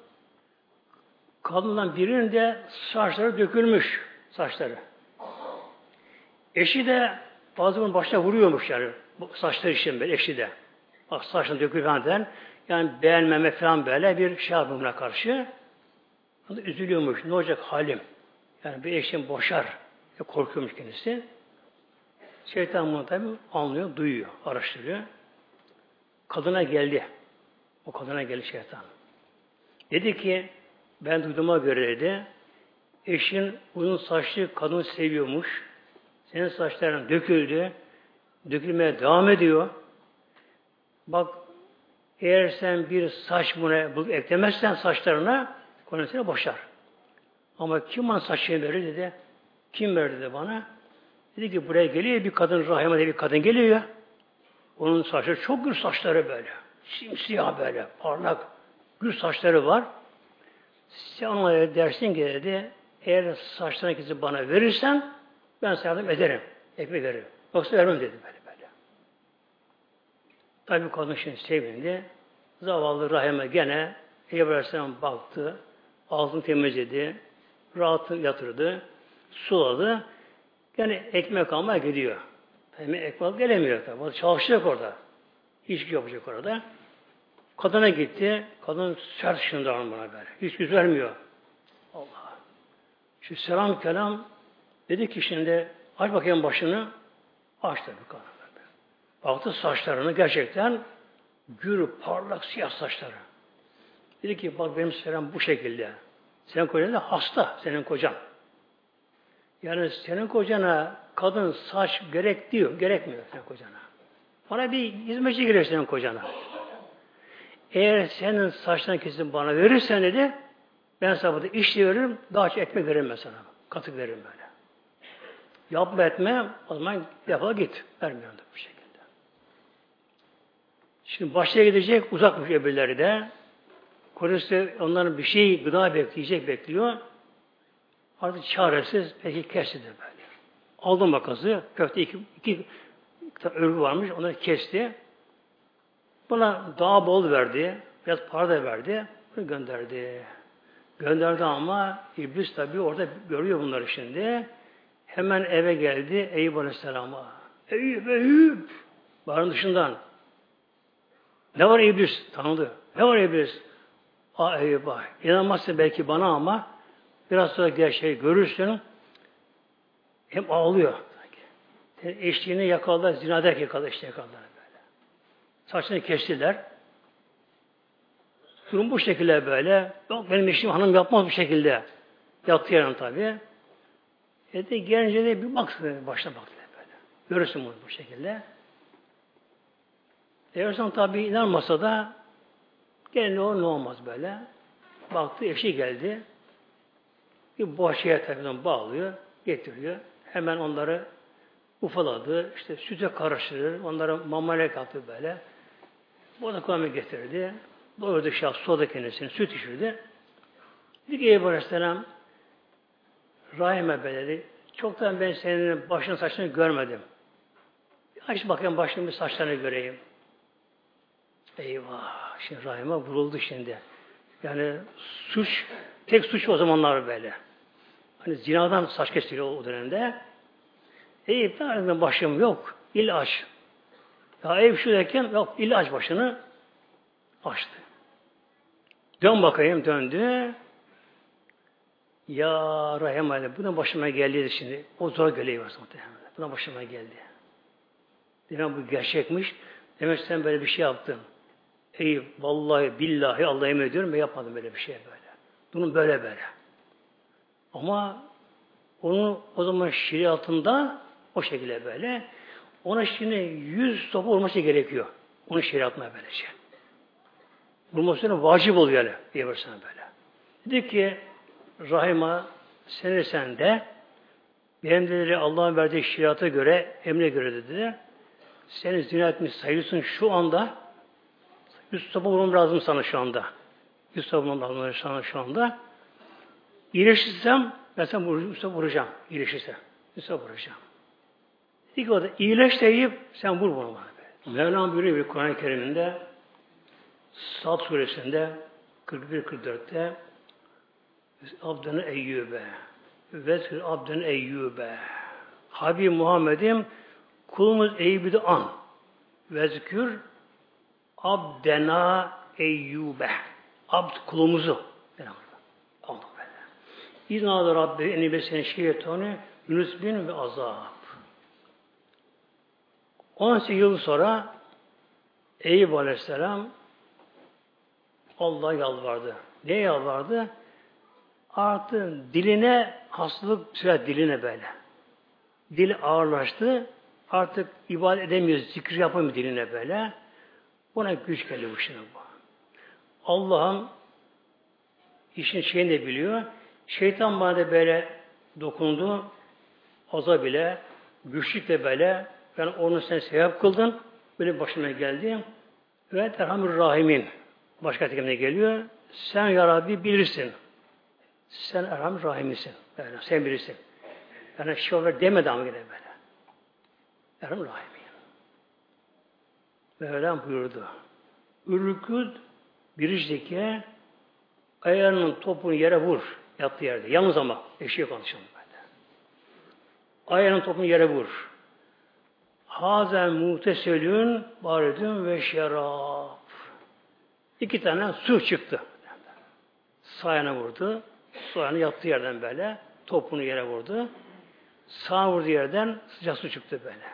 Kadından birinin de saçları dökülmüş saçları. Eşi de bazı bunun başına vuruyormuş yani. Saçları için böyle eşi de. Bak saçını dökülür falan Yani beğenmeme falan böyle bir şey buna karşı. Üzülüyormuş. Ne olacak halim? Yani bir eşim boşar. Ya korkuyormuş kendisi. Şeytan bunu tabi anlıyor, duyuyor, araştırıyor. Kadına geldi. O kadına geldi şeytan. Dedi ki ben duyduğuma göre dedi eşin uzun saçlı kadın seviyormuş. Senin saçların döküldü. Dökülmeye devam ediyor. Bak eğer sen bir saç buna eklemezsen saçlarına konusuna boşar. Ama kim bana saçını verir dedi. Kim verdi dedi bana? Dedi ki buraya geliyor bir kadın, Rahime diye bir kadın geliyor. Onun saçları çok gür saçları böyle. Simsiyah böyle, parlak, gür saçları var. Sen ona dersin ki dedi, eğer saçlarını bana verirsen ben sana yardım ederim. Ekmek veririm. Yoksa vermem dedi böyle böyle. Tabi şimdi sevindi. Zavallı Rahime gene Peygamber Aleyhisselam baktı. Altını temizledi. Rahatı yatırdı. Suladı. Yani ekmek almaya gidiyor. Hem ekmek gelemiyor tabi. Çalışacak orada. Şey yapacak orada. Kadına gitti. Kadın sert şunda buna böyle. Hiç yüz vermiyor. Allah. Şu selam kelam dedi ki şimdi aç bakayım başını. Aç tabi kadın. Baktı saçlarını gerçekten gür, parlak, siyah saçları. Dedi ki bak benim selam bu şekilde. Senin kocan da hasta senin kocan. Yani senin kocana kadın saç gerek diyor, gerekmiyor senin kocana. Bana bir hizmetçi gelir senin kocana. Eğer senin saçtan kesin bana verirsen dedi, ben sana burada iş veririm, daha çok ekmek veririm ben sana. Katık veririm böyle. Yapma etme, o zaman defol git. Vermiyorum da bu şekilde. Şimdi başta gidecek, uzakmış öbürleri de. Kocası onların bir şey, gıda bekleyecek, bekliyor. Artık çaresiz, peki kesti de böyle. Aldım makası, köfte iki, iki, örgü varmış, onları kesti. Buna daha bol verdi, biraz para da verdi, bunu gönderdi. Gönderdi ama iblis tabi orada görüyor bunları şimdi. Hemen eve geldi Eyüp Aleyhisselam'a. Eyüp, Eyüp! Barın dışından. Ne var iblis? Tanıdı. Ne var iblis? Aa eyvah. İnanmazsın belki bana ama biraz sonra gerçeği görürsün. Hem ağlıyor. Eşliğini yakaladılar, zinader yakaladı, işte yakaladılar böyle. Saçını kestiler. Durum bu şekilde böyle. Yok benim eşim hanım yapmaz bu şekilde. Yattı yarın tabi. E de gelince de bir baksın, başta baktı böyle. Görürsün bunu bu şekilde. Eğer sen tabi inanmasa da Gene ne olur ne olmaz böyle. Baktı eşi geldi. Bir boşaya tarafından bağlıyor, getiriyor. Hemen onları ufaladı. işte süte karıştırır. Onlara mamale kattı böyle. Bu da kıvamı getirdi. Doyurdu şah, soda kendisini, süt içirdi. Dedi ki Aleyhisselam Rahime beledi. Çoktan ben senin başın saçını görmedim. Aç bakayım başının bir saçlarını göreyim. Eyvah! Şimdi Rahime vuruldu şimdi. Yani suç, tek suç o zamanlar böyle. Hani zinadan saç kesiliyor o dönemde. Eyüp de başım yok. İl aç. Ya Eyüp şuradayken yok il aç başını. Açtı. Dön bakayım döndü. Ya Rahim Ali, buna başıma geldi şimdi. O zor geliyor muhtemelen. Buna başıma geldi. Demek bu gerçekmiş. Demek sen böyle bir şey yaptın. Ey vallahi billahi Allah'a emin ediyorum ben yapmadım böyle bir şey böyle. Bunun böyle böyle. Ama onun o zaman şeriatında o şekilde böyle. Ona şimdi yüz topu olması gerekiyor. Onun şeriatına böylece. Vurması vacip oluyor öyle. Diye böyle. Dedi ki Rahima seni sen de benim dedi Allah'ın verdiği şeriata göre, emre göre dedi. Seni zina etmiş sayıyorsun şu anda. Yüz vurmam lazım sana şu anda. Yüz vurmam lazım sana şu anda. İyileşirsem ben sana vuracağım. vuracağım. İyileşirse. Yüz vuracağım. Dedi ki o da iyileş deyip sen vur bunu bana. Mevlam buyuruyor Kur'an-ı Kerim'inde Sad suresinde 41-44'te Abdını Eyyübe Vezkir Abdını Eyyübe Habib Muhammed'im kulumuz Eyyüb'ü an Vezkür Abdena Eyyübe Abd kulumuzu aldık böyle. İznâ Rabbi eni besen şeytanı Yunus bin ve azab. 18 yıl sonra Eyüp Aleyhisselam Allah yalvardı. Ne yalvardı? Artık diline hastalık süre diline böyle. Dil ağırlaştı. Artık ibadet edemiyor, zikir yapamıyor diline böyle. Buna güç geldi bu şimdi bu. Allah'ım işin şeyini de biliyor. Şeytan bana da böyle dokundu. Aza bile, güçlükle böyle ben onu sen sevap kıldın. Böyle başıma geldi. Ve Terhamür Rahimin. Başka tekimde geliyor. Sen ya Rabbi bilirsin. Sen Erham Rahim'sin. Böyle, sen bilirsin. Yani şey olur demedi ama yine böyle. Erham Rahim'in. Mevlam buyurdu. Ürküd birizdeki ayağının topunu yere vur. Yattığı yerde. Yalnız ama eşeği konuşalım böyle. Ayağının topunu yere vur. Hazen muhteselün baridün ve şerab. İki tane su çıktı. Sağına vurdu. Sağına yattığı yerden böyle. Topunu yere vurdu. Sağ vurduğu yerden sıcak su çıktı böyle.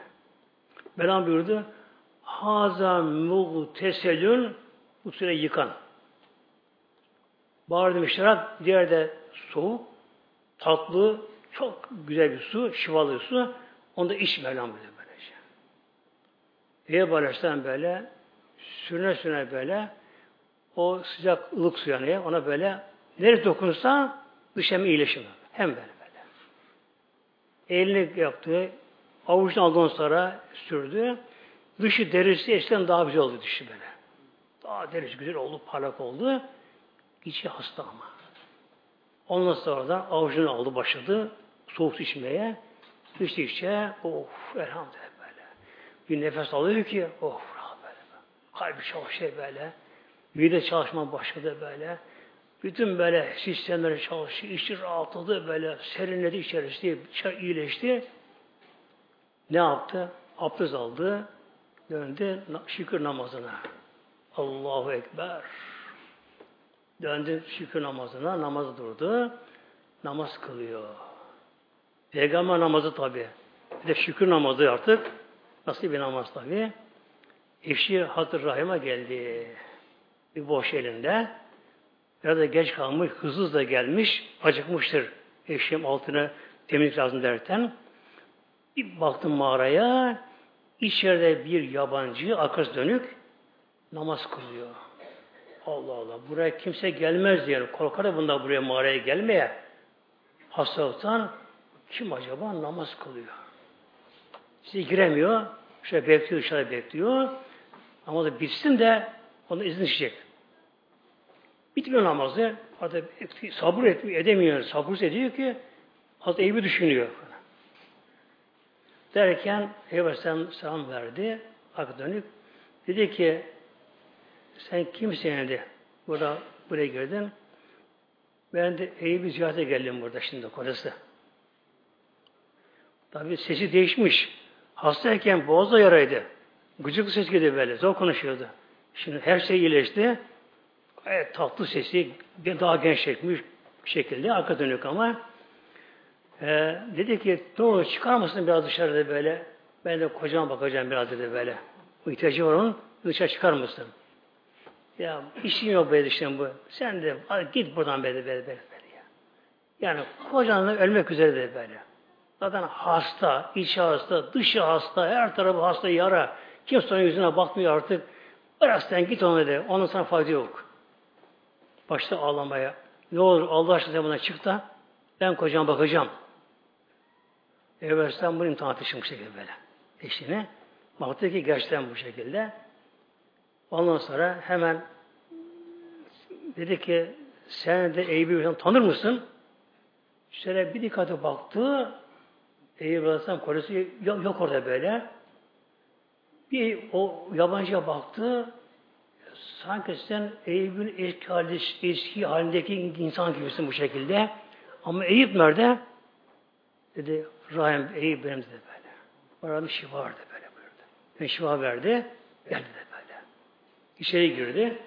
Belam buyurdu. Haza muhteselün bu süre yıkan. Bağırdı müşterak diğer de soğuk, tatlı, çok güzel bir su, şifalı su. Onu da iç Mevlam buyurdu böylece. Eyüp Aleyhisselam böyle sürüne sürüne böyle o sıcak ılık su yanıyor. Ona böyle nereye dokunsa dış hem. Hem böyle böyle. Elini yaptı. Avuçtan aldığı sonra sürdü. Dışı derisi eskiden daha güzel oldu dışı böyle. Daha derisi güzel oldu, parlak oldu. İçi hasta ama. Ondan sonra da avucunu aldı başladı. Soğuk içmeye. İçtikçe of elhamdülillah böyle. Bir nefes alıyor ki of rahat böyle. Kalbi çalışıyor böyle. Mide çalışma başladı böyle. Bütün böyle sistemleri çalıştı, içi rahatladı böyle, serinledi içerisi, iyileşti. Ne yaptı? Abdest aldı, döndü şükür namazına. Allahu Ekber. Döndü şükür namazına, namaz durdu. Namaz kılıyor. Peygamber namazı tabi. Bir de şükür namazı artık. Nasıl bir namaz tabi. Eşi Hatır Rahim'e geldi bir boş elinde. Ya da geç kalmış, hızlı da gelmiş, acıkmıştır eşeğim altına temizlik lazım derken. Bir baktım mağaraya, içeride bir yabancı, arkası dönük, namaz kılıyor. Allah Allah, buraya kimse gelmez diye, korkar bunda buraya mağaraya gelmeye. Hastalıktan kim acaba namaz kılıyor? Size giremiyor. Şöyle bekliyor, dışarıda bekliyor. Ama da bitsin de onu izin isteyecek. Bitmiyor namazı. Artık sabır etmiyor, edemiyor. Sabır ediyor ki Hazreti Eyüp'ü düşünüyor. Derken Eyüp selam verdi. Arka dönük. Dedi ki sen kimsin dedi. Burada buraya girdin. Ben de Eyüp'ü ziyarete geldim burada şimdi kocası. Tabi sesi değişmiş. Hastayken boğazda yaraydı. Gıcık ses geliyor böyle. Zor konuşuyordu. Şimdi her şey iyileşti. Gayet tatlı sesi daha gençleşmiş şekilde arka dönük ama e, dedi ki olur çıkar mısın biraz dışarıda böyle ben de kocama bakacağım biraz dedi böyle. Bu ihtiyacı var onun dışarı çıkar mısın? Ya işin yok böyle işte bu. Sen de git buradan böyle böyle böyle. böyle ya. Yani kocanla ölmek üzere de böyle. Zaten hasta, iç hasta, dışı hasta, her tarafı hasta, yara. Kimse onun yüzüne bakmıyor artık. Bırak sen git onu de. Onun sana fayda yok. Başta ağlamaya. Ne olur Allah aşkına buna çık da ben kocama bakacağım. Evvelsen bunu imtihan etmişim bu şekilde böyle. Eşine. Baktı ki gerçekten bu şekilde. Ondan sonra hemen dedi ki sen de Eyüp'ü tanır mısın? Şöyle bir dikkate baktı. Eyüp Aleyhisselam kolesi yok, yok orada böyle. Bir o yabancıya baktı. Sanki sen Eyüp'ün eski, eski halindeki insan gibisin bu şekilde. Ama Eyüp nerede? Dedi, Rahim Eyüp benim dedi böyle. Bana bir şifa vardı böyle buyurdu. Ben şifa verdi, geldi de böyle. İçeri girdi.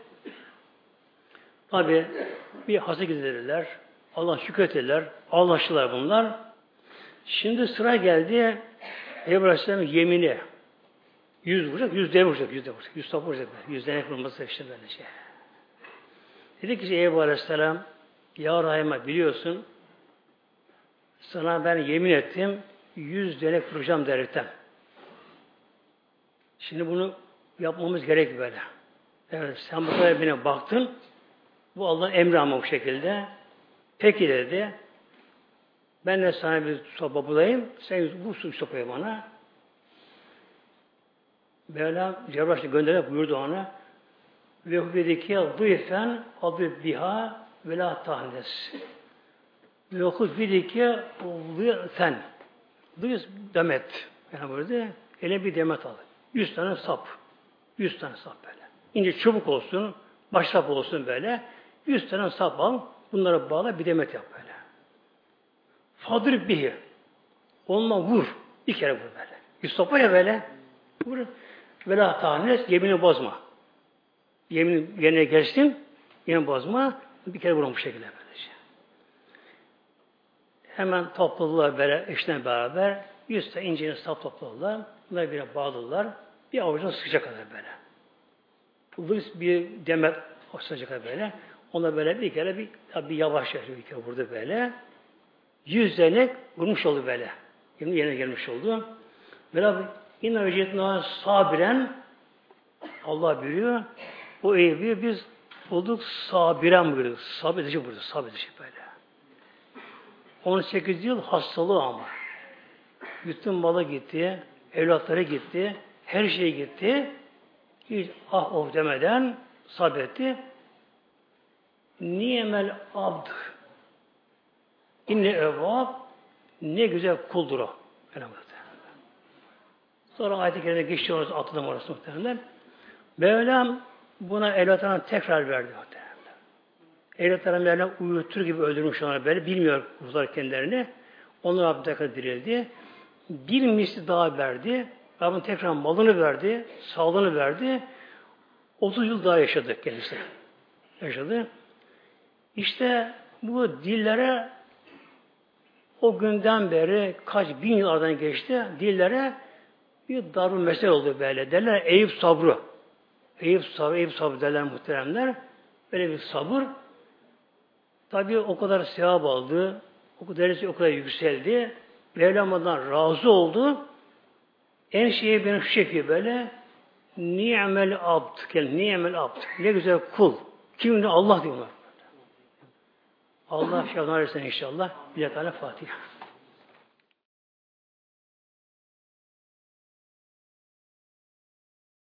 Tabi bir hasta giderirler. Allah şükrettiler. Anlaştılar bunlar. Şimdi sıra geldi Eyüp Aleyhisselam'ın yemini. Yüz vuracak, yüz de vuracak, yüz de vuracak. Yüz top vuracak. Yüz denek vurması işte böyle şey. Dedi ki Eyüp Aleyhisselam Ya Rahim'e biliyorsun sana ben yemin ettim yüz denek vuracağım derekten. Şimdi bunu yapmamız gerek böyle. Evet sen bu kadar bine baktın. Bu Allah'ın emri ama bu şekilde. Peki dedi. Ben de sana bir sopa bulayım. Sen bu su sopayı bana. Mevla Cebrail'i gönderip buyurdu ona. Ve hubedeki duyfen adı biha ve la tahnes. Ve hubedeki sen. Duyuz demet. Yani burada ele bir demet al. Yüz tane sap. Yüz tane sap böyle. İnce çubuk olsun, baş sap olsun böyle. Yüz tane sap al. Bunları bağla bir demet yap böyle. Fadır bihi. Onunla vur. Bir kere vur böyle. Bir sopa ya böyle. Vur. Vela tahnes yemini bozma. Yemin yerine geçtin. Yemin bozma. Bir kere vurun bu şekilde böylece. Hemen topladılar böyle eşine beraber. Yüz tane incini sap topladılar. Bunları bir bağladılar. Bir avucuna sıkacak kadar böyle. Bu bir demet sıkacak kadar böyle. Ona böyle bir kere bir, bir yavaş yapıyor bir kere vurdu böyle. Yüz vurmuş oldu böyle. Yemin yerine gelmiş oldu. Böyle İnne vecetna sabiren Allah buyuruyor. O evi biz bulduk sabiren buyuruyor. Sabredici buyuruyor. Sabredici böyle. 18 yıl hastalığı ama. Bütün malı gitti, evlatları gitti, her şey gitti. Hiç ah of demeden sabretti. Niyemel abd. İnne evvab ne güzel kuldur o. Elhamdülillah. Sonra ayet-i kerime geçiyoruz atladım orası muhtemelen. Mevlam buna evlatlarına tekrar verdi muhtemelen. Evlatlarına Mevlam uyutur gibi öldürmüş onları böyle. Bilmiyor kuzular kendilerini. Onlar Rabbim tekrar dirildi. Bir misli daha verdi. Rabbim tekrar malını verdi. Sağlığını verdi. 30 yıl daha yaşadı kendisi. Yaşadı. İşte bu dillere o günden beri kaç bin yıllardan geçti. Dillere bir darbe mesele oldu böyle. Derler Eyüp sabrı. Eyüp sabrı, Eyüp sabrı derler muhteremler. Böyle bir sabır. Tabi o kadar sevap aldı. O kadar, o kadar yükseldi. Mevlama'dan razı oldu. En şeye benim şekilde böyle Ni'mel abd. Ni'mel abd. Ne güzel kul. Kim Allah diyorlar. Allah şahane inşallah. Bir Fatiha.